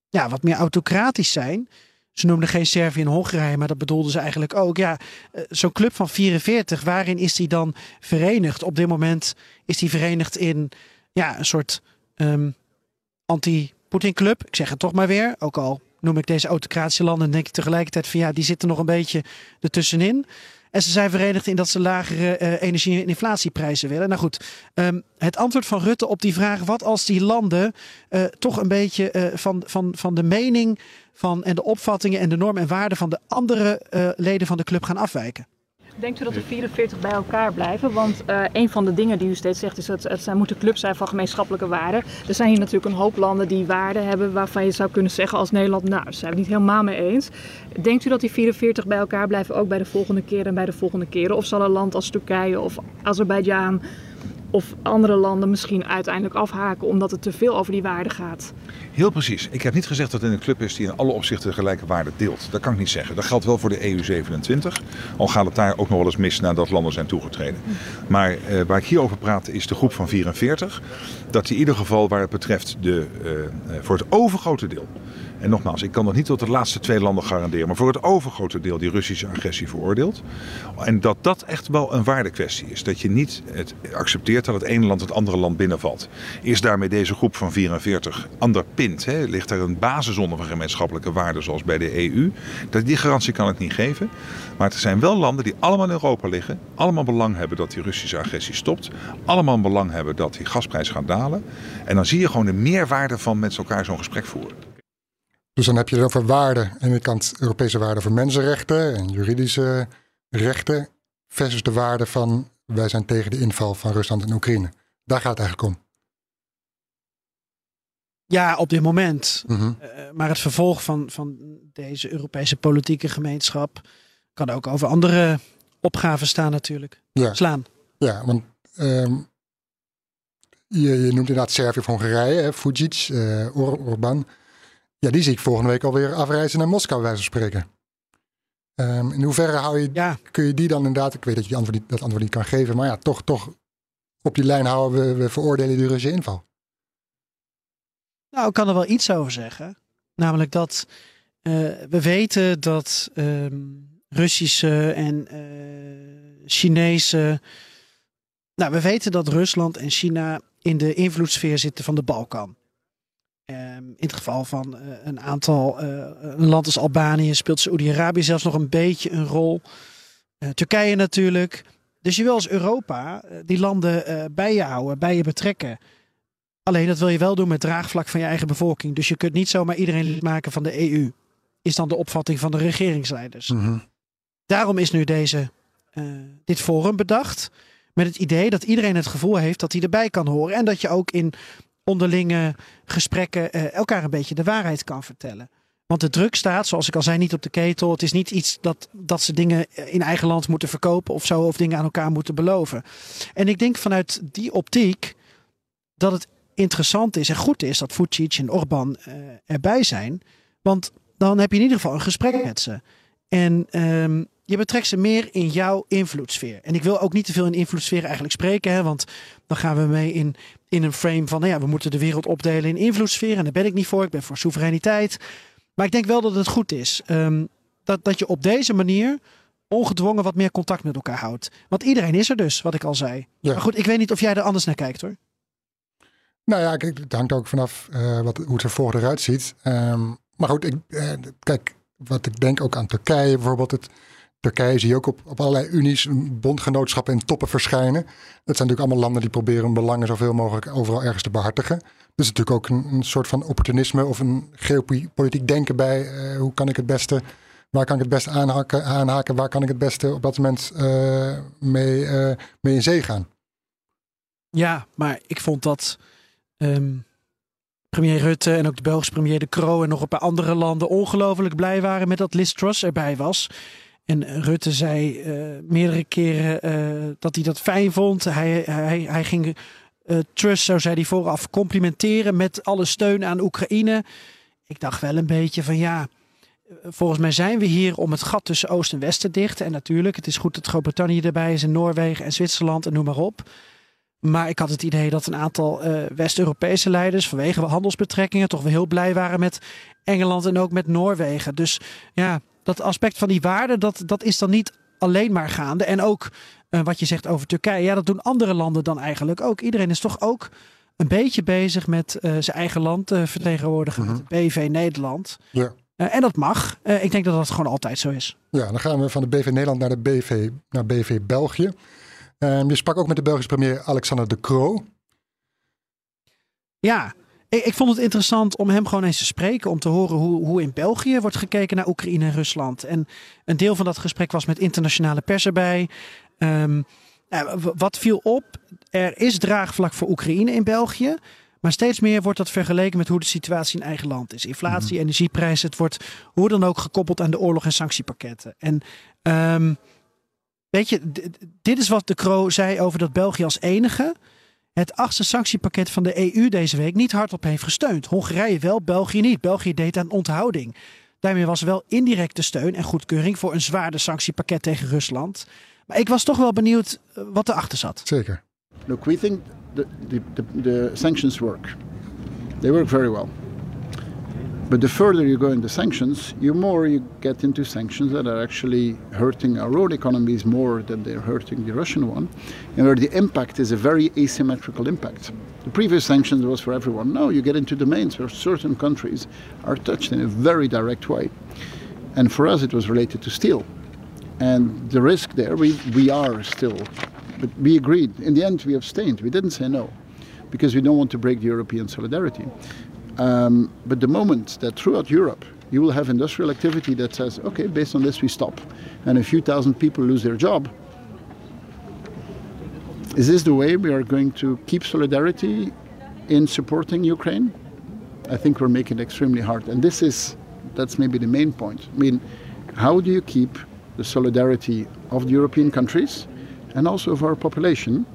ja, wat meer autocratisch zijn. Ze noemden geen Servië en Hongarije, maar dat bedoelden ze eigenlijk ook. Ja, eh, zo'n club van 44, waarin is die dan verenigd? Op dit moment is die verenigd in ja, een soort ehm, anti-Poetin club. Ik zeg het toch maar weer. Ook al noem ik deze autocratische landen, denk ik tegelijkertijd van ja, die zitten nog een beetje ertussenin. En ze zijn verenigd in dat ze lagere uh, energie- en inflatieprijzen willen. Nou goed, um, het antwoord van Rutte op die vraag: wat als die landen uh, toch een beetje uh, van, van, van de mening van, en de opvattingen en de normen en waarden van de andere leden van de club gaan afwijken? Denkt u dat er 44 bij elkaar blijven? Want uh, een van de dingen die u steeds zegt is dat het zijn, moeten clubs zijn van gemeenschappelijke waarden. Er zijn hier natuurlijk een hoop landen die waarden hebben waarvan je zou kunnen zeggen als Nederland, nou, daar zijn we het niet helemaal mee eens. Denkt u dat die 44 bij elkaar blijven ook bij de volgende keer en bij de volgende keren? Of zal een land als Turkije of Azerbeidzjan of andere landen misschien uiteindelijk afhaken omdat het te veel over die waarden gaat? Heel precies. Ik heb niet gezegd dat het een club is die in alle opzichten gelijke waarden deelt. Dat kan ik niet zeggen. Dat geldt wel voor de EU27. Al gaat het daar ook nog wel eens mis nadat landen zijn toegetreden. Maar uh, waar ik hier over praat is de groep van 44. Dat die in ieder geval waar het betreft de, uh, voor het overgrote deel en nogmaals, ik kan nog niet tot de laatste twee landen garanderen, maar voor het overgrote deel die Russische agressie veroordeelt. En dat dat echt wel een waardekwestie is. Dat je niet het accepteert dat het ene land het andere land binnenvalt. Is daarmee deze groep van 44 underpind? Hè? Ligt er een basis onder van gemeenschappelijke waarden zoals bij de EU? Dat, die garantie kan ik niet geven. Maar er zijn wel landen die allemaal in Europa liggen. Allemaal belang hebben dat die Russische agressie stopt. Allemaal belang hebben dat die gasprijs gaat dalen. En dan zie je gewoon de meerwaarde van met elkaar zo'n gesprek voeren. Dus dan heb je het over waarden. Aan de kant Europese waarden voor mensenrechten en juridische rechten. Versus de waarde van wij zijn tegen de inval van Rusland in Oekraïne. Daar gaat het eigenlijk om. Ja, op dit moment. Mm -hmm. uh, maar het vervolg van, van deze Europese politieke gemeenschap kan ook over andere opgaven staan natuurlijk. Ja. Slaan. Ja, want um, je, je, noemt inderdaad Servië of Hongarije, Fujic, uh, Or Orban. Ja, die zie ik volgende week alweer afreizen naar Moskou, wijze van spreken. Um, in hoeverre hou je, ja. kun je die dan inderdaad, ik weet dat je die antwoord niet, dat antwoord niet kan geven, maar ja, toch, toch op die lijn houden, we, we veroordelen de Russische inval. Nou, ik kan er wel iets over zeggen. Namelijk dat uh, we weten dat uh, Russische en uh, Chinese. Nou, we weten dat Rusland en China in de invloedssfeer zitten van de Balkan. Um, in het geval van uh, een aantal, uh, een land als Albanië speelt Saoedi-Arabië zelfs nog een beetje een rol. Uh, Turkije natuurlijk. Dus je wil als Europa die landen bij je houden, bij je betrekken. Alleen dat wil je wel doen met draagvlak van je eigen bevolking. Dus je kunt niet zomaar iedereen lid maken van de EU. Is dan de opvatting van de regeringsleiders. Mm -hmm. Daarom is nu deze, dit forum bedacht. Met het idee dat iedereen het gevoel heeft dat hij erbij kan horen. En dat je ook in onderlinge gesprekken uh, elkaar een beetje de waarheid kan vertellen. Want de druk staat, zoals ik al zei, niet op de ketel. Het is niet iets dat, dat ze dingen in eigen land moeten verkopen of zo, of dingen aan elkaar moeten beloven. En ik denk vanuit die optiek dat het interessant is en goed is dat Vucic en Orbán uh, erbij zijn. Want dan heb je in ieder geval een gesprek met ze. En um, je betrekt ze meer in jouw invloedssfeer. En ik wil ook niet te veel in invloedssfeer eigenlijk spreken, hè, want dan gaan we mee in, in een frame van, nou ja, we moeten de wereld opdelen in invloedssfeer. En daar ben ik niet voor. Ik ben voor soevereiniteit. Maar ik denk wel dat het goed is um, dat, dat je op deze manier ongedwongen wat meer contact met elkaar houdt. Want iedereen is er dus, wat ik al zei. Ja. Maar goed, ik weet niet of jij er anders naar kijkt hoor. Nou ja, kijk, het hangt ook vanaf uh, wat, hoe het er voor eruit ziet. Um, maar goed, ik, uh, kijk, wat ik denk ook aan Turkije bijvoorbeeld. Het, Turkije zie je ook op, op allerlei unies, bondgenootschappen en toppen verschijnen. Dat zijn natuurlijk allemaal landen die proberen hun belangen zoveel mogelijk overal ergens te behartigen. Dus natuurlijk ook een, soort van opportunisme of een geopolitiek denken bij uh, hoe kan ik het beste, waar kan ik het beste aanhaken, waar kan ik het beste op dat moment uh, mee, uh, mee in zee gaan. Ja, maar ik vond dat um, premier Rutte en ook de Belgische premier De Croo en nog een paar andere landen ongelooflijk blij waren met dat Liz erbij was. En Rutte zei uh, meerdere keren uh, dat hij dat fijn vond. Hij, hij, hij ging uh, Truss, zo zei hij vooraf, complimenteren met alle steun aan Oekraïne. Ik dacht wel een beetje van ja, volgens mij zijn we hier om het gat tussen Oost en West te dichten. En natuurlijk, het is goed dat Groot-Brittannië erbij is en Noorwegen en Zwitserland en noem maar op. Maar ik had het idee dat een aantal West-Europese leiders vanwege handelsbetrekkingen toch wel heel blij waren met Engeland en ook met Noorwegen. Dus ja, dat aspect van die waarde, dat, dat is dan niet alleen maar gaande. En ook uh, wat je zegt over Turkije, ja, dat doen andere landen dan eigenlijk ook. Iedereen is toch ook een beetje bezig met uh, zijn eigen land uh, vertegenwoordigen, Mhm. met de BV Nederland. Ja. en dat mag. ik denk dat dat gewoon altijd zo is. Ja, dan gaan we van de BV Nederland naar de BV, naar BV België. Ehm, je sprak ook met de Belgische premier Alexander De Croo. Ja, ik, ik, vond het interessant om hem gewoon eens te spreken. Om te horen hoe, hoe in België wordt gekeken naar Oekraïne en Rusland. En een deel van dat gesprek was met internationale pers erbij. Um, wat viel op? Er is draagvlak voor Oekraïne in België. Maar steeds meer wordt dat vergeleken met hoe de situatie in eigen land is. Inflatie, mhm. energieprijzen. Het wordt hoe dan ook gekoppeld aan de oorlog- en sanctiepakketten. En um, weet je, dit is wat de Croo zei over dat België als enige het achtste sanctiepakket van de EU deze week niet hardop heeft gesteund. Hongarije wel, België niet. België deed aan onthouding. Daarmee was wel indirecte steun en goedkeuring voor een zwaarder sanctiepakket tegen Rusland. Maar ik was toch wel benieuwd eh, wat erachter zat. Zeker. Look, we think the, the, the, the sanctions work. They work very well. But the further you go into sanctions, you more you get into sanctions that are actually hurting our own economies more than they're hurting the Russian one, and where the impact is a very asymmetrical impact. The previous sanctions was for everyone. Now you get into domains where certain countries are touched in a very direct way. And for us, it was related to steel. And the risk there, we, we are still, but we agreed. In the end, we abstained. We didn't say no because we don't want to break the European solidarity. Um, but the moment that throughout Europe you will have industrial activity that says, okay, based on this we stop, and a few thousand people lose their job, is this the way we are going to keep solidarity in supporting Ukraine? I think we're making it extremely hard. And this is, that's maybe the main point. I mean, how do you keep the solidarity of the European countries and also of our population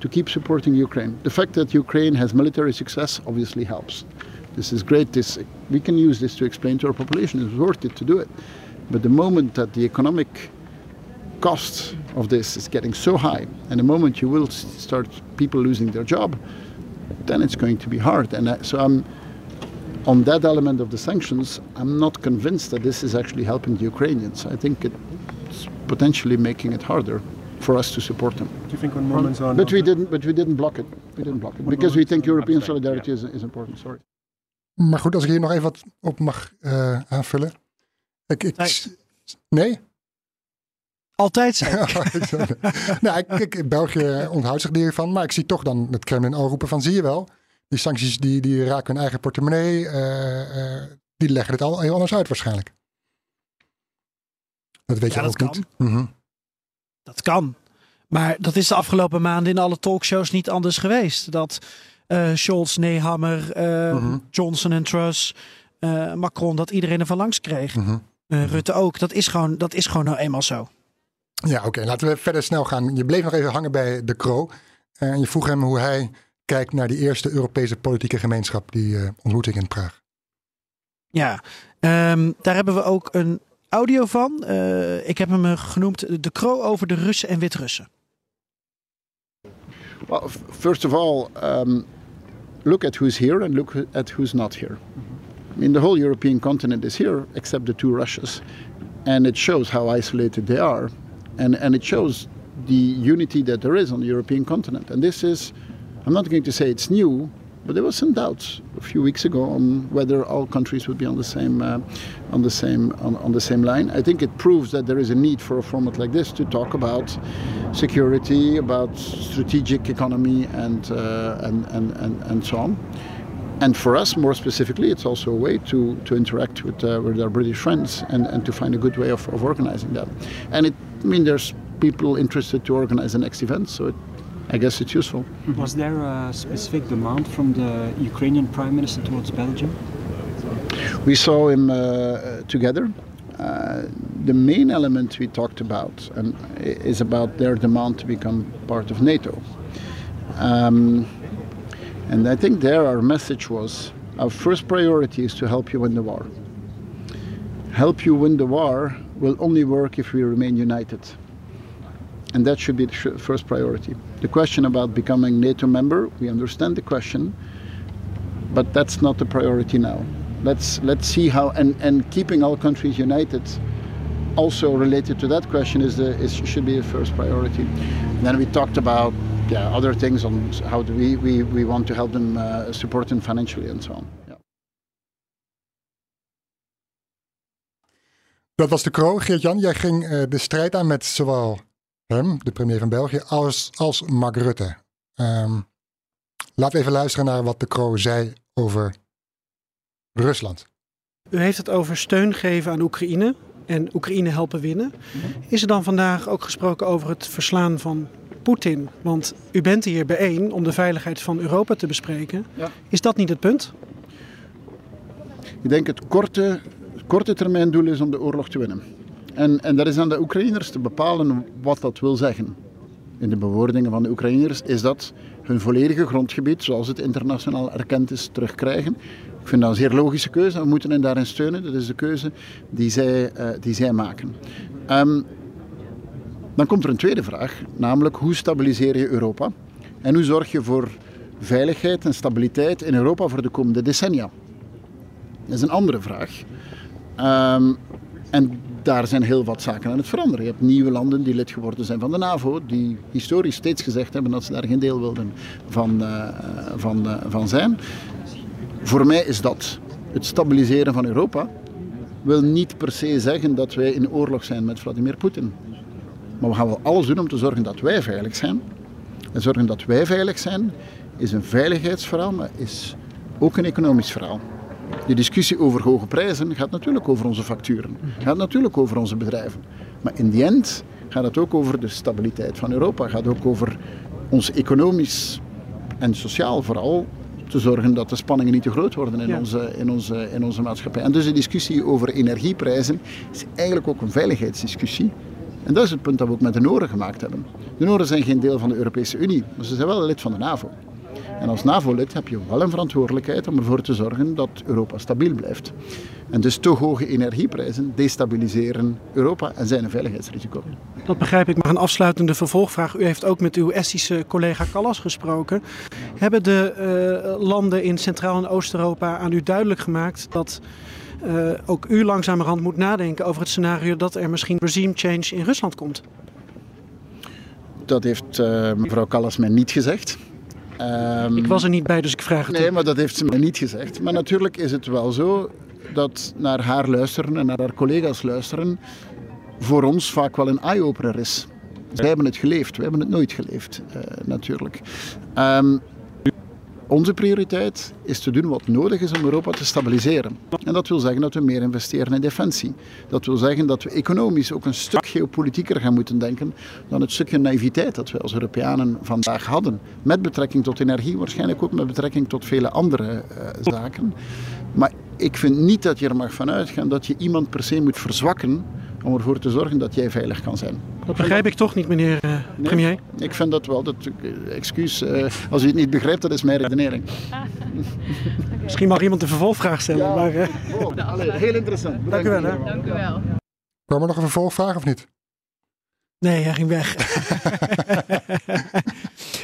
to keep supporting Ukraine? The fact that Ukraine has military success obviously helps. This is great. This we can use this to explain to our population. It's worth it to do it. But the moment that the economic cost of this is getting so high, and the moment you will start people losing their job, then it's going to be hard. And uh, so I'm on that element of the sanctions. I'm not convinced that this is actually helping the Ukrainians. I think it's potentially making it harder for us to support them. Do you think when moments on? But we didn't. But we didn't block it. We didn't block it because we think European solidarity is, is important. Sorry. Maar goed, als ik hier nog even wat op mag uh, aanvullen. Ik, ik, nee? Altijd zijn. nou, ik, België onthoudt zich hiervan, maar ik zie toch dan het Kremlin al roepen van zie je wel, die sancties die, die raken hun eigen portemonnee, uh, uh, die leggen het al heel anders uit waarschijnlijk. Dat weet ja, je ook kan. niet. Mm Dat kan. Maar dat is de afgelopen maanden in alle talkshows niet anders geweest. Dat Scholz, Nehammer, uh, Johnson en Truss, uh, Macron, dat iedereen er van langs kreeg. Mhm. Rutte ook. Dat is, gewoon, dat is gewoon nou eenmaal zo. Ja, oké. Laten we verder snel gaan. Je bleef nog even hangen bij De Croo. En je vroeg hem hoe hij kijkt naar die eerste Europese politieke gemeenschap, die ontmoeting in Praag. Ja, um, daar hebben we ook een audio van. ik heb hem genoemd De Croo over de Russen en Wit-Russen. Well, first of all, um, look at who's here and look at who's not here. I mean, the whole European continent is here except the two Russias, and it shows how isolated they are, and and it shows the unity that there is on the European continent. And this is, I'm not going to say it's new, but there was some doubts a few weeks ago on whether all countries would be on the same uh, on the same on, on, the same line. I think it proves that there is a need for a format like this to talk about security, about strategic economy, and uh, and, and, and and so on. And for us, more specifically, it's also a way to, to interact with, uh, with our British friends and, and to find a good way of, of organizing that. And it, I mean, there's people interested to organize the next event, so it I guess it's useful. Was there a specific demand from the Ukrainian Prime Minister towards Belgium? We saw him uh, together. Uh, the main element we talked about um, is about their demand to become part of NATO. Um, and I think there our message was our first priority is to help you win the war. Help you win the war will only work if we remain united. And that should be the first priority. The question about becoming NATO member, we understand the question, but that's not the priority now. Let's let's see how and, and keeping all countries united also related to that question is the is, should be the first priority. And then we talked about yeah, other things on how do we, we, we want to help them uh, support them financially and so on. Dat was de Kroo. Geert-Jan, jij ging uh, de strijd aan met zowel hem, de premier van België, als, als Mark Rutte. Um, laat even luisteren naar wat de Kroo zei over Rusland. U heeft het over steun geven aan Oekraïne en Oekraïne helpen winnen. Is er dan vandaag ook gesproken over het verslaan van Poetin? Want u bent hier bijeen om de veiligheid van Europa te bespreken. Ja. Is dat niet het punt? Ik denk het korte, korte termijn doel is om de oorlog te winnen. En, en dat is aan de Oekraïners te bepalen wat dat wil zeggen. In de bewoordingen van de Oekraïners is dat hun volledige grondgebied, zoals het internationaal erkend is, terugkrijgen. Ik vind dat een zeer logische keuze. We moeten hen daarin steunen. Dat is de keuze die zij, uh, die zij maken. Um, dan komt er een tweede vraag, namelijk hoe stabiliseer je Europa? En hoe zorg je voor veiligheid en stabiliteit in Europa voor de komende decennia? Dat is een andere vraag. Um, en daar zijn heel wat zaken aan het veranderen. Je hebt nieuwe landen die lid geworden zijn van de NAVO, die historisch steeds gezegd hebben dat ze daar geen deel wilden van, uh, van, uh, van zijn. Voor mij is dat het stabiliseren van Europa wil niet per se zeggen dat wij in oorlog zijn met Vladimir Poetin. Maar we gaan wel alles doen om te zorgen dat wij veilig zijn. En zorgen dat wij veilig zijn is een veiligheidsverhaal, maar is ook een economisch verhaal. De discussie over hoge prijzen gaat natuurlijk over onze facturen, gaat natuurlijk over onze bedrijven. Maar in die end gaat het ook over de stabiliteit van Europa, gaat ook over ons economisch en sociaal vooral te zorgen dat de spanningen niet te groot worden in, onze, in, onze, in onze maatschappij. En dus de discussie over energieprijzen is eigenlijk ook een veiligheidsdiscussie. En dat is het punt dat we ook met de Noren gemaakt hebben. De Noren zijn geen deel van de Europese Unie, maar ze zijn wel lid van de NAVO. En als NAVO-lid heb je wel een verantwoordelijkheid om ervoor te zorgen dat Europa stabiel blijft. En dus te hoge energieprijzen destabiliseren Europa en zijn een veiligheidsrisico. Dat begrijp ik, maar een afsluitende vervolgvraag. U heeft ook met uw Estische collega Callas gesproken. Hebben de uh, landen in Centraal- en Oost-Europa aan u duidelijk gemaakt dat uh, ook u langzamerhand moet nadenken over het scenario dat er misschien regime change in Rusland komt? Dat heeft uh, mevrouw Callas mij niet gezegd. Um, ik was er niet bij, dus ik vraag het Nee, maar dat heeft ze mij niet gezegd. Maar natuurlijk is het wel zo dat naar haar luisteren en naar haar collega's luisteren voor ons vaak wel een eye-opener is. Wij hebben het geleefd, wij hebben het nooit geleefd, uh, natuurlijk. Um, onze prioriteit is te doen wat nodig is om Europa te stabiliseren. En dat wil zeggen dat we meer investeren in defensie. Dat wil zeggen dat we economisch ook een stuk geopolitieker gaan moeten denken dan het stukje naïviteit dat wij als Europeanen vandaag hadden. Met betrekking tot energie, waarschijnlijk ook met betrekking tot vele andere uh, zaken. Maar ik vind niet dat je er mag van uitgaan dat je iemand per se moet verzwakken om ervoor te zorgen dat jij veilig kan zijn. Dat begrijp ik toch niet, meneer uh, premier? Ik vind dat wel. Dat, excuus, uh, als u het niet begrijpt, dat is mijn redenering. Misschien mag iemand een vervolgvraag stellen. Ja, maar, uh... oh, allee, heel interessant. Dank u wel. Hè? Dank u wel. Kwam er nog een vervolgvraag of niet? Nee, hij ging weg.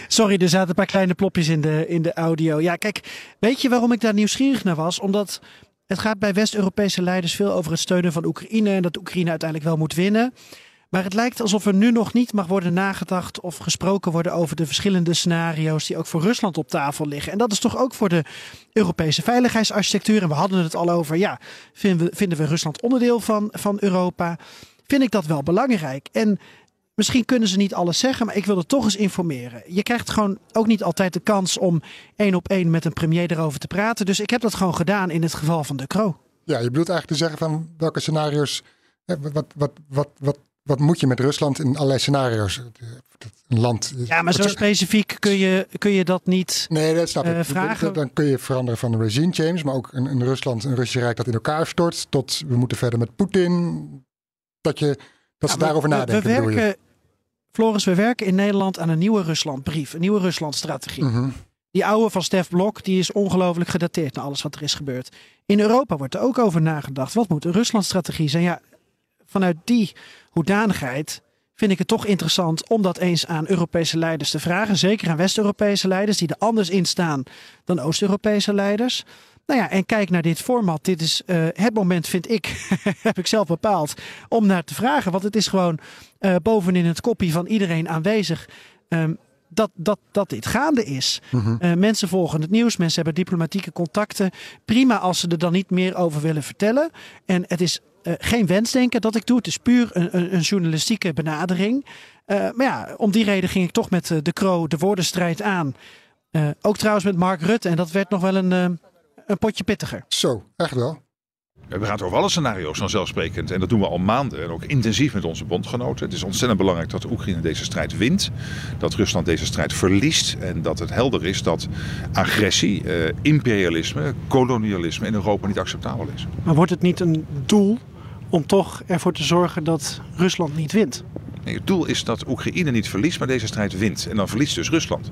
Sorry, er zaten een paar kleine plopjes in de, in de audio. Ja, kijk, weet je waarom ik daar nieuwsgierig naar was? Omdat het gaat bij West-Europese leiders veel over het steunen van Oekraïne en dat Oekraïne uiteindelijk wel moet winnen. Maar het lijkt alsof er nu nog niet mag worden nagedacht of gesproken worden over de verschillende scenario's die ook voor Rusland op tafel liggen. En dat is toch ook voor de Europese veiligheidsarchitectuur. En we hadden het al over, ja, vinden we, vinden we Rusland onderdeel van, van Europa? Vind ik dat wel belangrijk. En Misschien kunnen ze niet alles zeggen, maar ik wil er toch eens informeren. Je krijgt gewoon ook niet altijd de kans om één op één met een premier erover te praten. Dus ik heb dat gewoon gedaan in het geval van de Kro. Ja, je bedoelt eigenlijk te zeggen van welke scenario's. Wat, wat, wat, wat, wat moet je met Rusland in allerlei scenario's? Een land. Ja, maar zo specifiek kun je, kun je dat niet nee, dat snap ik. Uh, vragen. Dan kun je veranderen van een regime change, maar ook een, een Rusland, een Russisch Rijk dat in elkaar stort. Tot we moeten verder met Poetin. Dat, je, dat ze daarover nadenken. We werken, Floris, we werken in Nederland aan een nieuwe Ruslandbrief, een nieuwe Ruslandstrategie. Mhm. Die oude van Stef Blok, die is ongelooflijk gedateerd naar alles wat er is gebeurd. In Europa wordt er ook over nagedacht. Wat moet een Ruslandstrategie zijn? Ja, vanuit die hoedanigheid vind ik het toch interessant om dat eens aan Europese leiders te vragen. Zeker aan West-Europese leiders die er anders in staan dan Oost-Europese leiders. Nou ja, en kijk naar dit format. Dit is uh, het moment, vind ik, heb ik zelf bepaald, om naar te vragen. Want het is gewoon uh, bovenin het kopje van iedereen aanwezig. Um, dat, dat, dat dit gaande is. Mhm. Eh, mensen volgen het nieuws, mensen hebben diplomatieke contacten. Prima als ze er dan niet meer over willen vertellen. En het is eh, geen wensdenken dat ik doe. Het is puur een, een, journalistieke benadering. Eh, maar ja, om die reden ging ik toch met eh, de Kro de woordenstrijd aan. Ook trouwens met Mark Rutte. En dat werd nog wel een, een potje pittiger. Zo, echt wel. We gaan over alle scenario's vanzelfsprekend. En dat doen we al maanden en ook intensief met onze bondgenoten. Het is ontzettend belangrijk dat Oekraïne deze strijd wint. Dat Rusland deze strijd verliest. En dat het helder is dat agressie, eh, imperialisme, kolonialisme in Europa niet acceptabel is. Maar wordt het niet een doel om toch ervoor te zorgen dat Rusland niet wint? Nee, het doel is dat Oekraïne niet verliest, maar deze strijd wint. En dan verliest dus Rusland.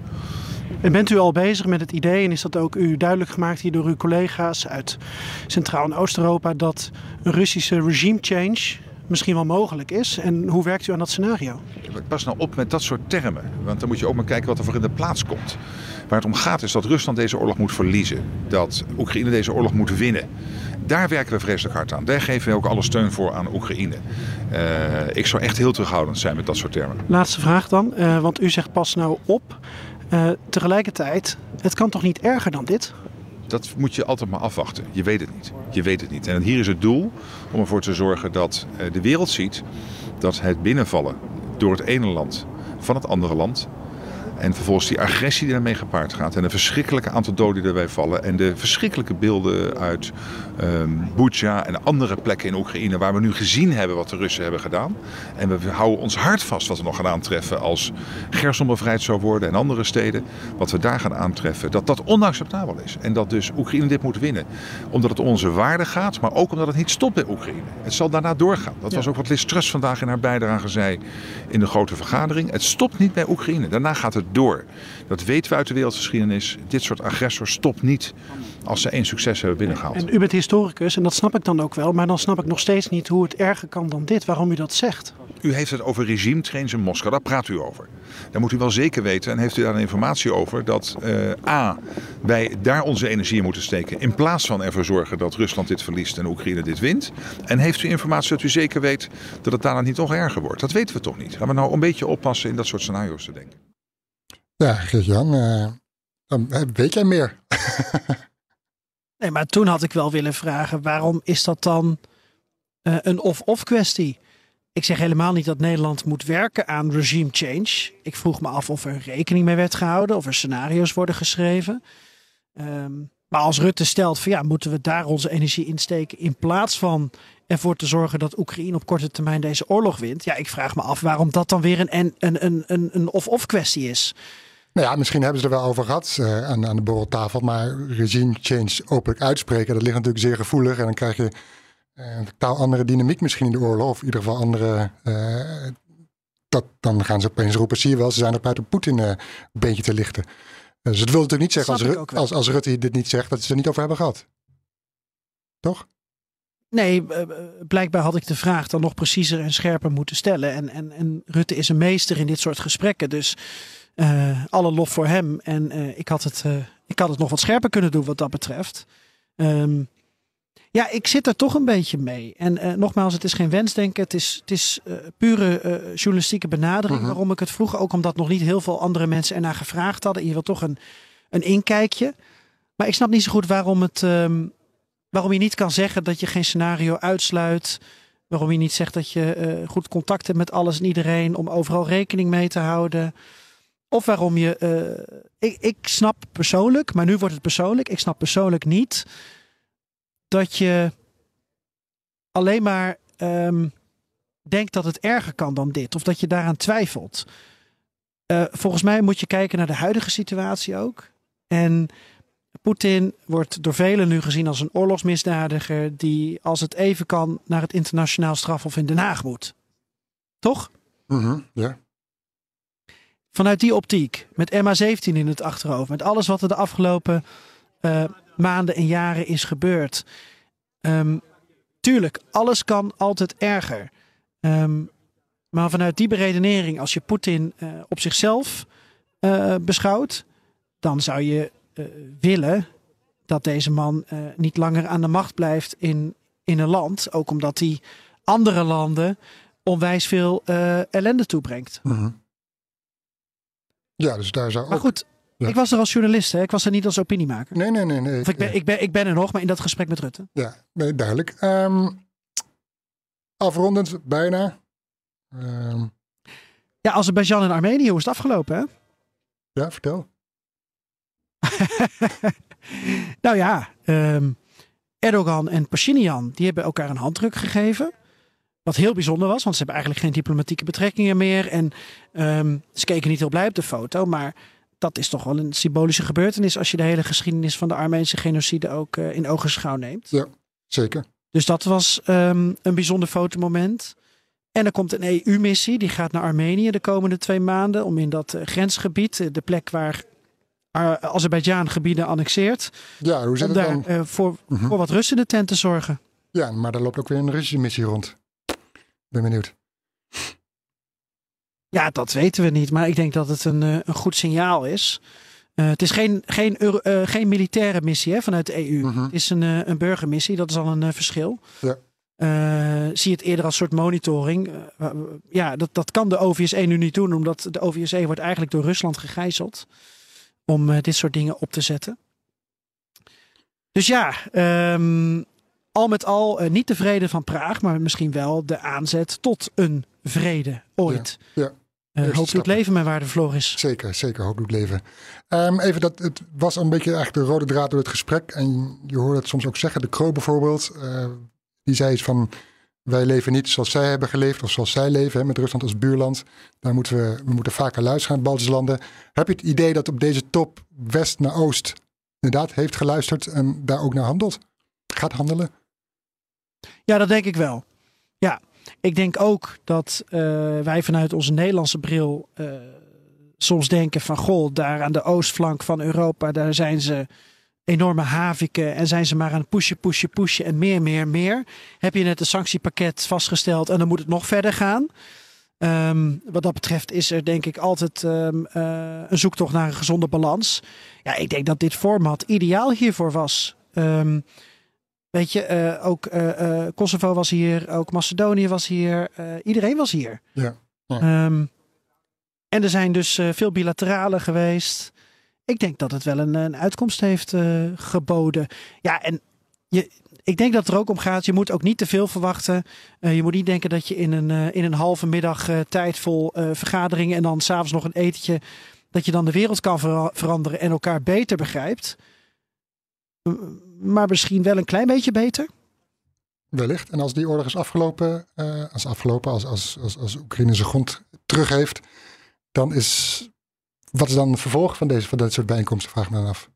En bent u al bezig met het idee, en is dat ook u duidelijk gemaakt hier door uw collega's uit Centraal- en Oost-Europa, dat een Russische regime change misschien wel mogelijk is? En hoe werkt u aan dat scenario? Pas nou op met dat soort termen. Want dan moet je ook maar kijken wat er voor in de plaats komt. Waar het om gaat is dat Rusland deze oorlog moet verliezen. Dat Oekraïne deze oorlog moet winnen. Daar werken we vreselijk hard aan. Daar geven we ook alle steun voor aan Oekraïne. Eh, ik zou echt heel terughoudend zijn met dat soort termen. Laatste vraag dan, eh, want u zegt pas nou op. Eh, tegelijkertijd, het kan toch niet erger dan dit? Dat moet je altijd maar afwachten. Je weet het niet. Je weet het niet. En hier is het doel om ervoor te zorgen dat de wereld ziet dat het binnenvallen door het ene land van het andere land. En vervolgens die agressie die daarmee gepaard gaat. En de verschrikkelijke aantal doden die erbij vallen. En de verschrikkelijke beelden uit Bucha en andere plekken in Oekraïne. Waar we nu gezien hebben wat de Russen hebben gedaan. En we houden ons hart vast wat we nog gaan aantreffen als Gerson bevrijd zou worden en andere steden. Wat we daar gaan aantreffen. Dat dat onacceptabel is. En dat dus Oekraïne dit moet winnen. Omdat het om onze waarde gaat. Maar ook omdat het niet stopt bij Oekraïne. Het zal daarna doorgaan. Dat was ook wat Liz Truss vandaag in haar bijdrage zei in de grote vergadering. Het stopt niet bij Oekraïne. Daarna gaat het door. Dat weten we uit de wereldgeschiedenis. Dit soort agressors stopt niet als ze één succes hebben binnengehaald. En u bent historicus en dat snap ik dan ook wel. Maar dan snap ik nog steeds niet hoe het erger kan dan dit. Waarom u dat zegt. U heeft het over regime trains in Moskou, daar praat u over. Dan moet u wel zeker weten en heeft u daar informatie over dat eh, A, wij daar onze energie in moeten steken in plaats van ervoor zorgen dat Rusland dit verliest en Oekraïne dit wint. En heeft u informatie dat u zeker weet dat het daarna niet nog erger wordt. Dat weten we toch niet. Laten we nou een beetje oppassen in dat soort scenario's te denken. Ja, Geert-Jan, eh, dan weet jij meer. Nee, maar toen had ik wel willen vragen: waarom is dat dan eh, een of-of kwestie? Ik zeg helemaal niet dat Nederland moet werken aan regime change. Ik vroeg me af of er rekening mee werd gehouden, of er scenario's worden geschreven. Ehm, maar als Rutte stelt van ja, moeten we daar onze energie insteken in plaats van ervoor te zorgen dat Oekraïne op korte termijn deze oorlog wint. Ja, ik vraag me af waarom dat dan weer een, een, een, een, een of-of kwestie is. Nou ja, misschien hebben ze er wel over gehad eh, aan, aan de borreltafel. Maar regime change openlijk uitspreken, dat ligt natuurlijk zeer gevoelig. En dan krijg je eh, een totaal andere dynamiek misschien in de oorlog. Of in ieder geval andere... eh, dat, dan gaan ze opeens roepen, zie je wel, ze zijn op uit een Poetin eh, een beetje te lichten. Dus het wil natuurlijk niet zeggen als, als, als Rutte dit niet zegt, dat ze er niet over hebben gehad. Toch? Nee, eh, eh, blijkbaar had ik de vraag dan nog preciezer en scherper moeten stellen. En, en, en Rutte is een meester in dit soort gesprekken. Dus eh, alle lof voor hem. En eh, ik, had het, eh, ik had het nog wat scherper kunnen doen wat dat betreft. Ehm, ja, ik zit er toch een beetje mee. En nogmaals, het is geen wensdenken. Het is, het is pure journalistieke benadering. Mhm. Waarom ik het vroeg. Ook omdat nog niet heel veel andere mensen ernaar gevraagd hadden. Je wil toch een, een inkijkje. Maar ik snap niet zo goed waarom het... ehm, waarom je niet kan zeggen dat je geen scenario uitsluit. Waarom je niet zegt dat je goed contact hebt met alles en iedereen. Om overal rekening mee te houden. Of waarom je. eh, ik, ik snap persoonlijk, maar nu wordt het persoonlijk. Ik snap persoonlijk niet dat je alleen maar ehm, denkt dat het erger kan dan dit. Of dat je daaraan twijfelt. Eh, volgens mij moet je kijken naar de huidige situatie ook. En Poetin wordt door velen nu gezien als een oorlogsmisdadiger die als het even kan naar het internationaal strafhof in Den Haag moet. Toch? Mhm, ja. Vanuit die optiek, met MH17 in het achterhoofd, met alles wat er de afgelopen eh, maanden en jaren is gebeurd. Ehm, tuurlijk, alles kan altijd erger. Ehm, maar vanuit die beredenering, als je Poetin eh, op zichzelf eh, beschouwt, dan zou je willen dat deze man niet langer aan de macht blijft in, in een land. Ook omdat hij andere landen onwijs veel ellende toebrengt. Mhm. Ja, dus daar zou Maar ook... goed, Ja. ik was er als journalist. Hè? Ik was er niet als opiniemaker. Nee, nee, nee. nee Of ik, ben, ik, ben, ik ben er nog, maar in dat gesprek met Rutte. Ja, nee, duidelijk. Ehm, afrondend, bijna. Ehm, Ja, Azerbeidzjan en Armenië, hoe is het afgelopen? Hè? ja, vertel. Nou ja, ehm, Erdogan en Pashinyan die hebben elkaar een handdruk gegeven. Wat heel bijzonder was, want ze hebben eigenlijk geen diplomatieke betrekkingen meer. En ehm, ze keken niet heel blij op de foto. Maar dat is toch wel een symbolische gebeurtenis als je de hele geschiedenis van de Armeense genocide ook eh, in ogenschouw neemt. Ja, zeker. Dus dat was ehm, een bijzonder fotomoment. En er komt een EU-missie, die gaat naar Armenië de komende twee maanden. Om in dat eh, grensgebied, eh, de plek waar uh, Azerbeidzjan gebieden annexeert. Ja, hoe zit om het daar dan? voor, Mhm. voor wat rust in de tent te zorgen. Ja, maar daar loopt ook weer een Russische missie rond. Ben benieuwd. Ja, dat weten we niet. Maar ik denk dat het een, eh, een goed signaal is. Eh, het is geen, geen, eh, geen militaire missie hè, vanuit de EU. Het is een, een burgermissie. Dat is al een verschil. Ja. Zie het eerder als soort monitoring. Ja, dat, dat kan de OVSE nu niet doen. Omdat de OVSE wordt eigenlijk door Rusland gegijzeld. Om dit soort dingen op te zetten. Dus ja, ehm, al met al eh, niet tevreden van Praag. Maar misschien wel de aanzet tot een vrede ooit. Ja. Eh, Eerste hoop doet leven, mijn waarde Floris. Zeker, zeker. Hoop doet leven. Ehm, even dat, het was een beetje eigenlijk de rode draad door het gesprek. En je hoort het soms ook zeggen. De Kroo bijvoorbeeld, eh, die zei iets van... Wij leven niet zoals zij hebben geleefd of zoals zij leven, hè, met Rusland als buurland. Daar moeten we, we moeten vaker luisteren naar de Baltische landen. Heb je het idee dat op deze top West naar Oost inderdaad heeft geluisterd en daar ook naar handelt? Gaat handelen? Ja, dat denk ik wel. Ja, ik denk ook dat eh, wij vanuit onze Nederlandse bril eh, soms denken van goh, daar aan de oostflank van Europa, daar zijn ze enorme haviken en zijn ze maar aan het pushen, pushen, pushen en meer, meer, meer. Heb je net een sanctiepakket vastgesteld en dan moet het nog verder gaan. Ehm, wat dat betreft is er denk ik altijd ehm, eh, een zoektocht naar een gezonde balans. Ja, ik denk dat dit format ideaal hiervoor was. Ehm, Weet je, eh, ook eh, eh, Kosovo was hier, ook Macedonië was hier, iedereen was hier. Ja. ja. Ehm, en er zijn dus veel bilaterale geweest. Ik denk dat het wel een, een uitkomst heeft geboden. Ja, en je, ik denk dat het er ook om gaat. Je moet ook niet te veel verwachten. Je moet niet denken dat je in een, in een halve middag eh, tijd vol vergaderingen en dan s'avonds nog een etentje. dat je dan de wereld kan vera- veranderen en elkaar beter begrijpt. Maar misschien wel een klein beetje beter. Wellicht. En als die oorlog is afgelopen, eh, als afgelopen, als, als, als, als Oekraïne zijn grond terug heeft, dan is. Wat is dan het vervolg van, deze, van dit soort bijeenkomsten? Vraag me dan af.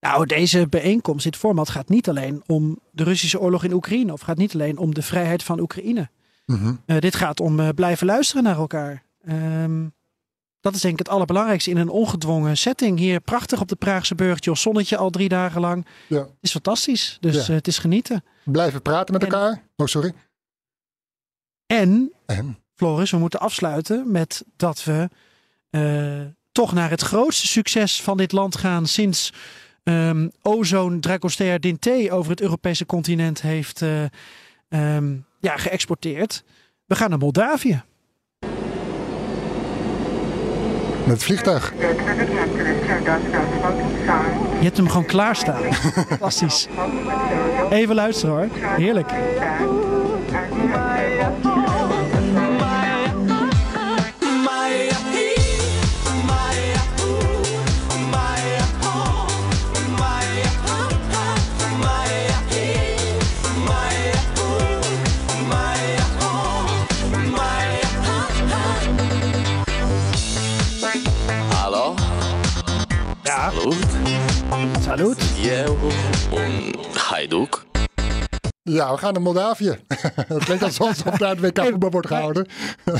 Nou, deze bijeenkomst, dit format gaat niet alleen om de Russische oorlog in Oekraïne. Of gaat niet alleen om de vrijheid van Oekraïne. Mhm. Eh, dit gaat om eh, blijven luisteren naar elkaar. Ehm, dat is denk ik het allerbelangrijkste in een ongedwongen setting. Hier prachtig op de Praagse burcht. Joh, zonnetje al drie dagen lang. Ja. Het is fantastisch. Dus Ja. eh, het is genieten. Blijven praten met En- elkaar. Oh, sorry. En, En? Floris, we moeten afsluiten met dat we eh, toch naar het grootste succes van dit land gaan sinds ehm Ozone Dragoster Dinté over het Europese continent heeft eh, ehm, ja, geëxporteerd. We gaan naar Moldavië. Met vliegtuig. Je hebt hem gewoon klaarstaan. Fantastisch. Even luisteren hoor. Heerlijk. Salut. Ja, we gaan naar Moldavië. Het klinkt alsof daar het WK voetbal wordt gehouden.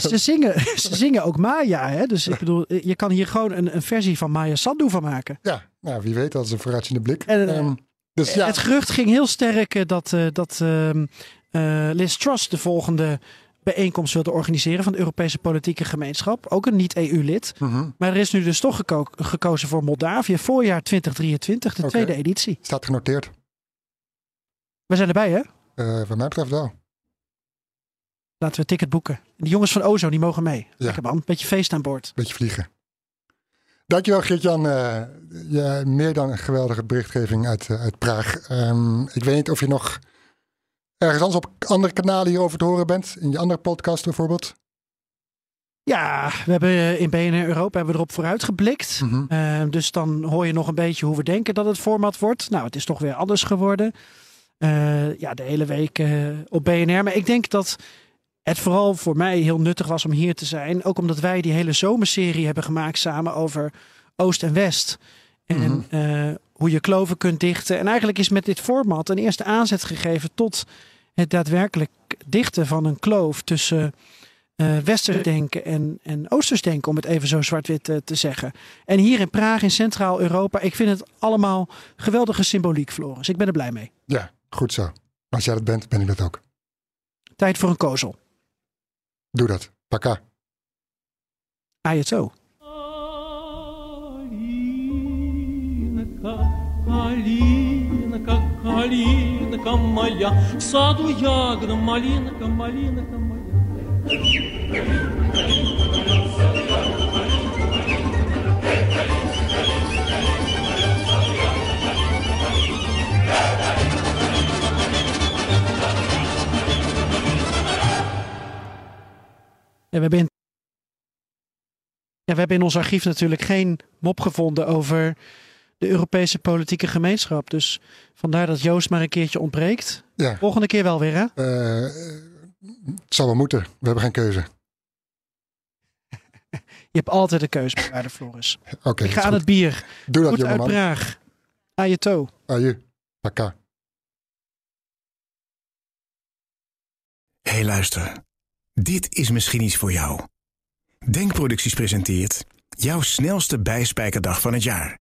Ze zingen, ze zingen ook Maya. Hè? Dus ik bedoel, je kan hier gewoon een, een versie van Maya Sandu van maken. Ja, nou, wie weet, dat is een vooruitziende blik. En, eh, Ehm, dus ja, Het gerucht ging heel sterk eh, dat, eh, dat ehm, eh, Liz Truss de volgende bijeenkomst wilde organiseren van de Europese politieke gemeenschap. Ook een niet-EU-lid. Mhm. Maar er is nu dus toch geko- gekozen voor Moldavië. Voorjaar 2023, de tweede editie. staat genoteerd. We zijn erbij, hè? Eh wat mij betreft wel. Laten we een ticket boeken. De jongens van Ozo, die mogen mee. Lekker man, beetje feest aan boord. Beetje vliegen. Dankjewel Geert-Jan. Uh, ja, meer dan een geweldige berichtgeving uit, uh, uit Praag. Um, ik weet niet of je nog ergens anders op andere kanalen hierover te horen bent. In je andere podcast bijvoorbeeld. Ja, we hebben in BNR Europa hebben we erop vooruit geblikt. Mm -hmm. uh, dus dan hoor je nog een beetje hoe we denken dat het format wordt. Nou, het is toch weer anders geworden. Uh, ja, de hele week uh, op BNR. Maar ik denk dat het vooral voor mij heel nuttig was om hier te zijn. Ook omdat wij die hele zomerserie hebben gemaakt samen over Oost en West. En mm -hmm. hoe je kloven kunt dichten. En eigenlijk is met dit format een eerste aanzet gegeven tot het daadwerkelijk dichten van een kloof tussen uh, westers denken en, en oosters denken, om het even zo zwart-wit eh, te zeggen. En hier in Praag, in Centraal-Europa, ik vind het allemaal geweldige symboliek, Floris. Ik ben er blij mee. Ja, goed zo. Als jij dat bent, ben ik dat ook. Tijd voor een kozel. Doe dat. Paka. AJO калинка моя, в саду ягода, малинка, малинка моя. Ja, we, hebben in... ja, we hebben in ons archief natuurlijk geen mop gevonden over de Europese politieke gemeenschap. Dus vandaar dat Joost maar een keertje ontbreekt. Ja. Volgende keer wel weer, hè? Uh, het zal wel moeten. We hebben geen keuze. Je hebt altijd een keuze, waarde Floris. Oké. Okay, Ik ga aan het bier. Doe dat, Goed uit. Praag. Ajeto. Aju. Paka. Hé, hey, luister. Dit is misschien iets voor jou. Denkproducties presenteert jouw snelste bijspijkerdag van het jaar.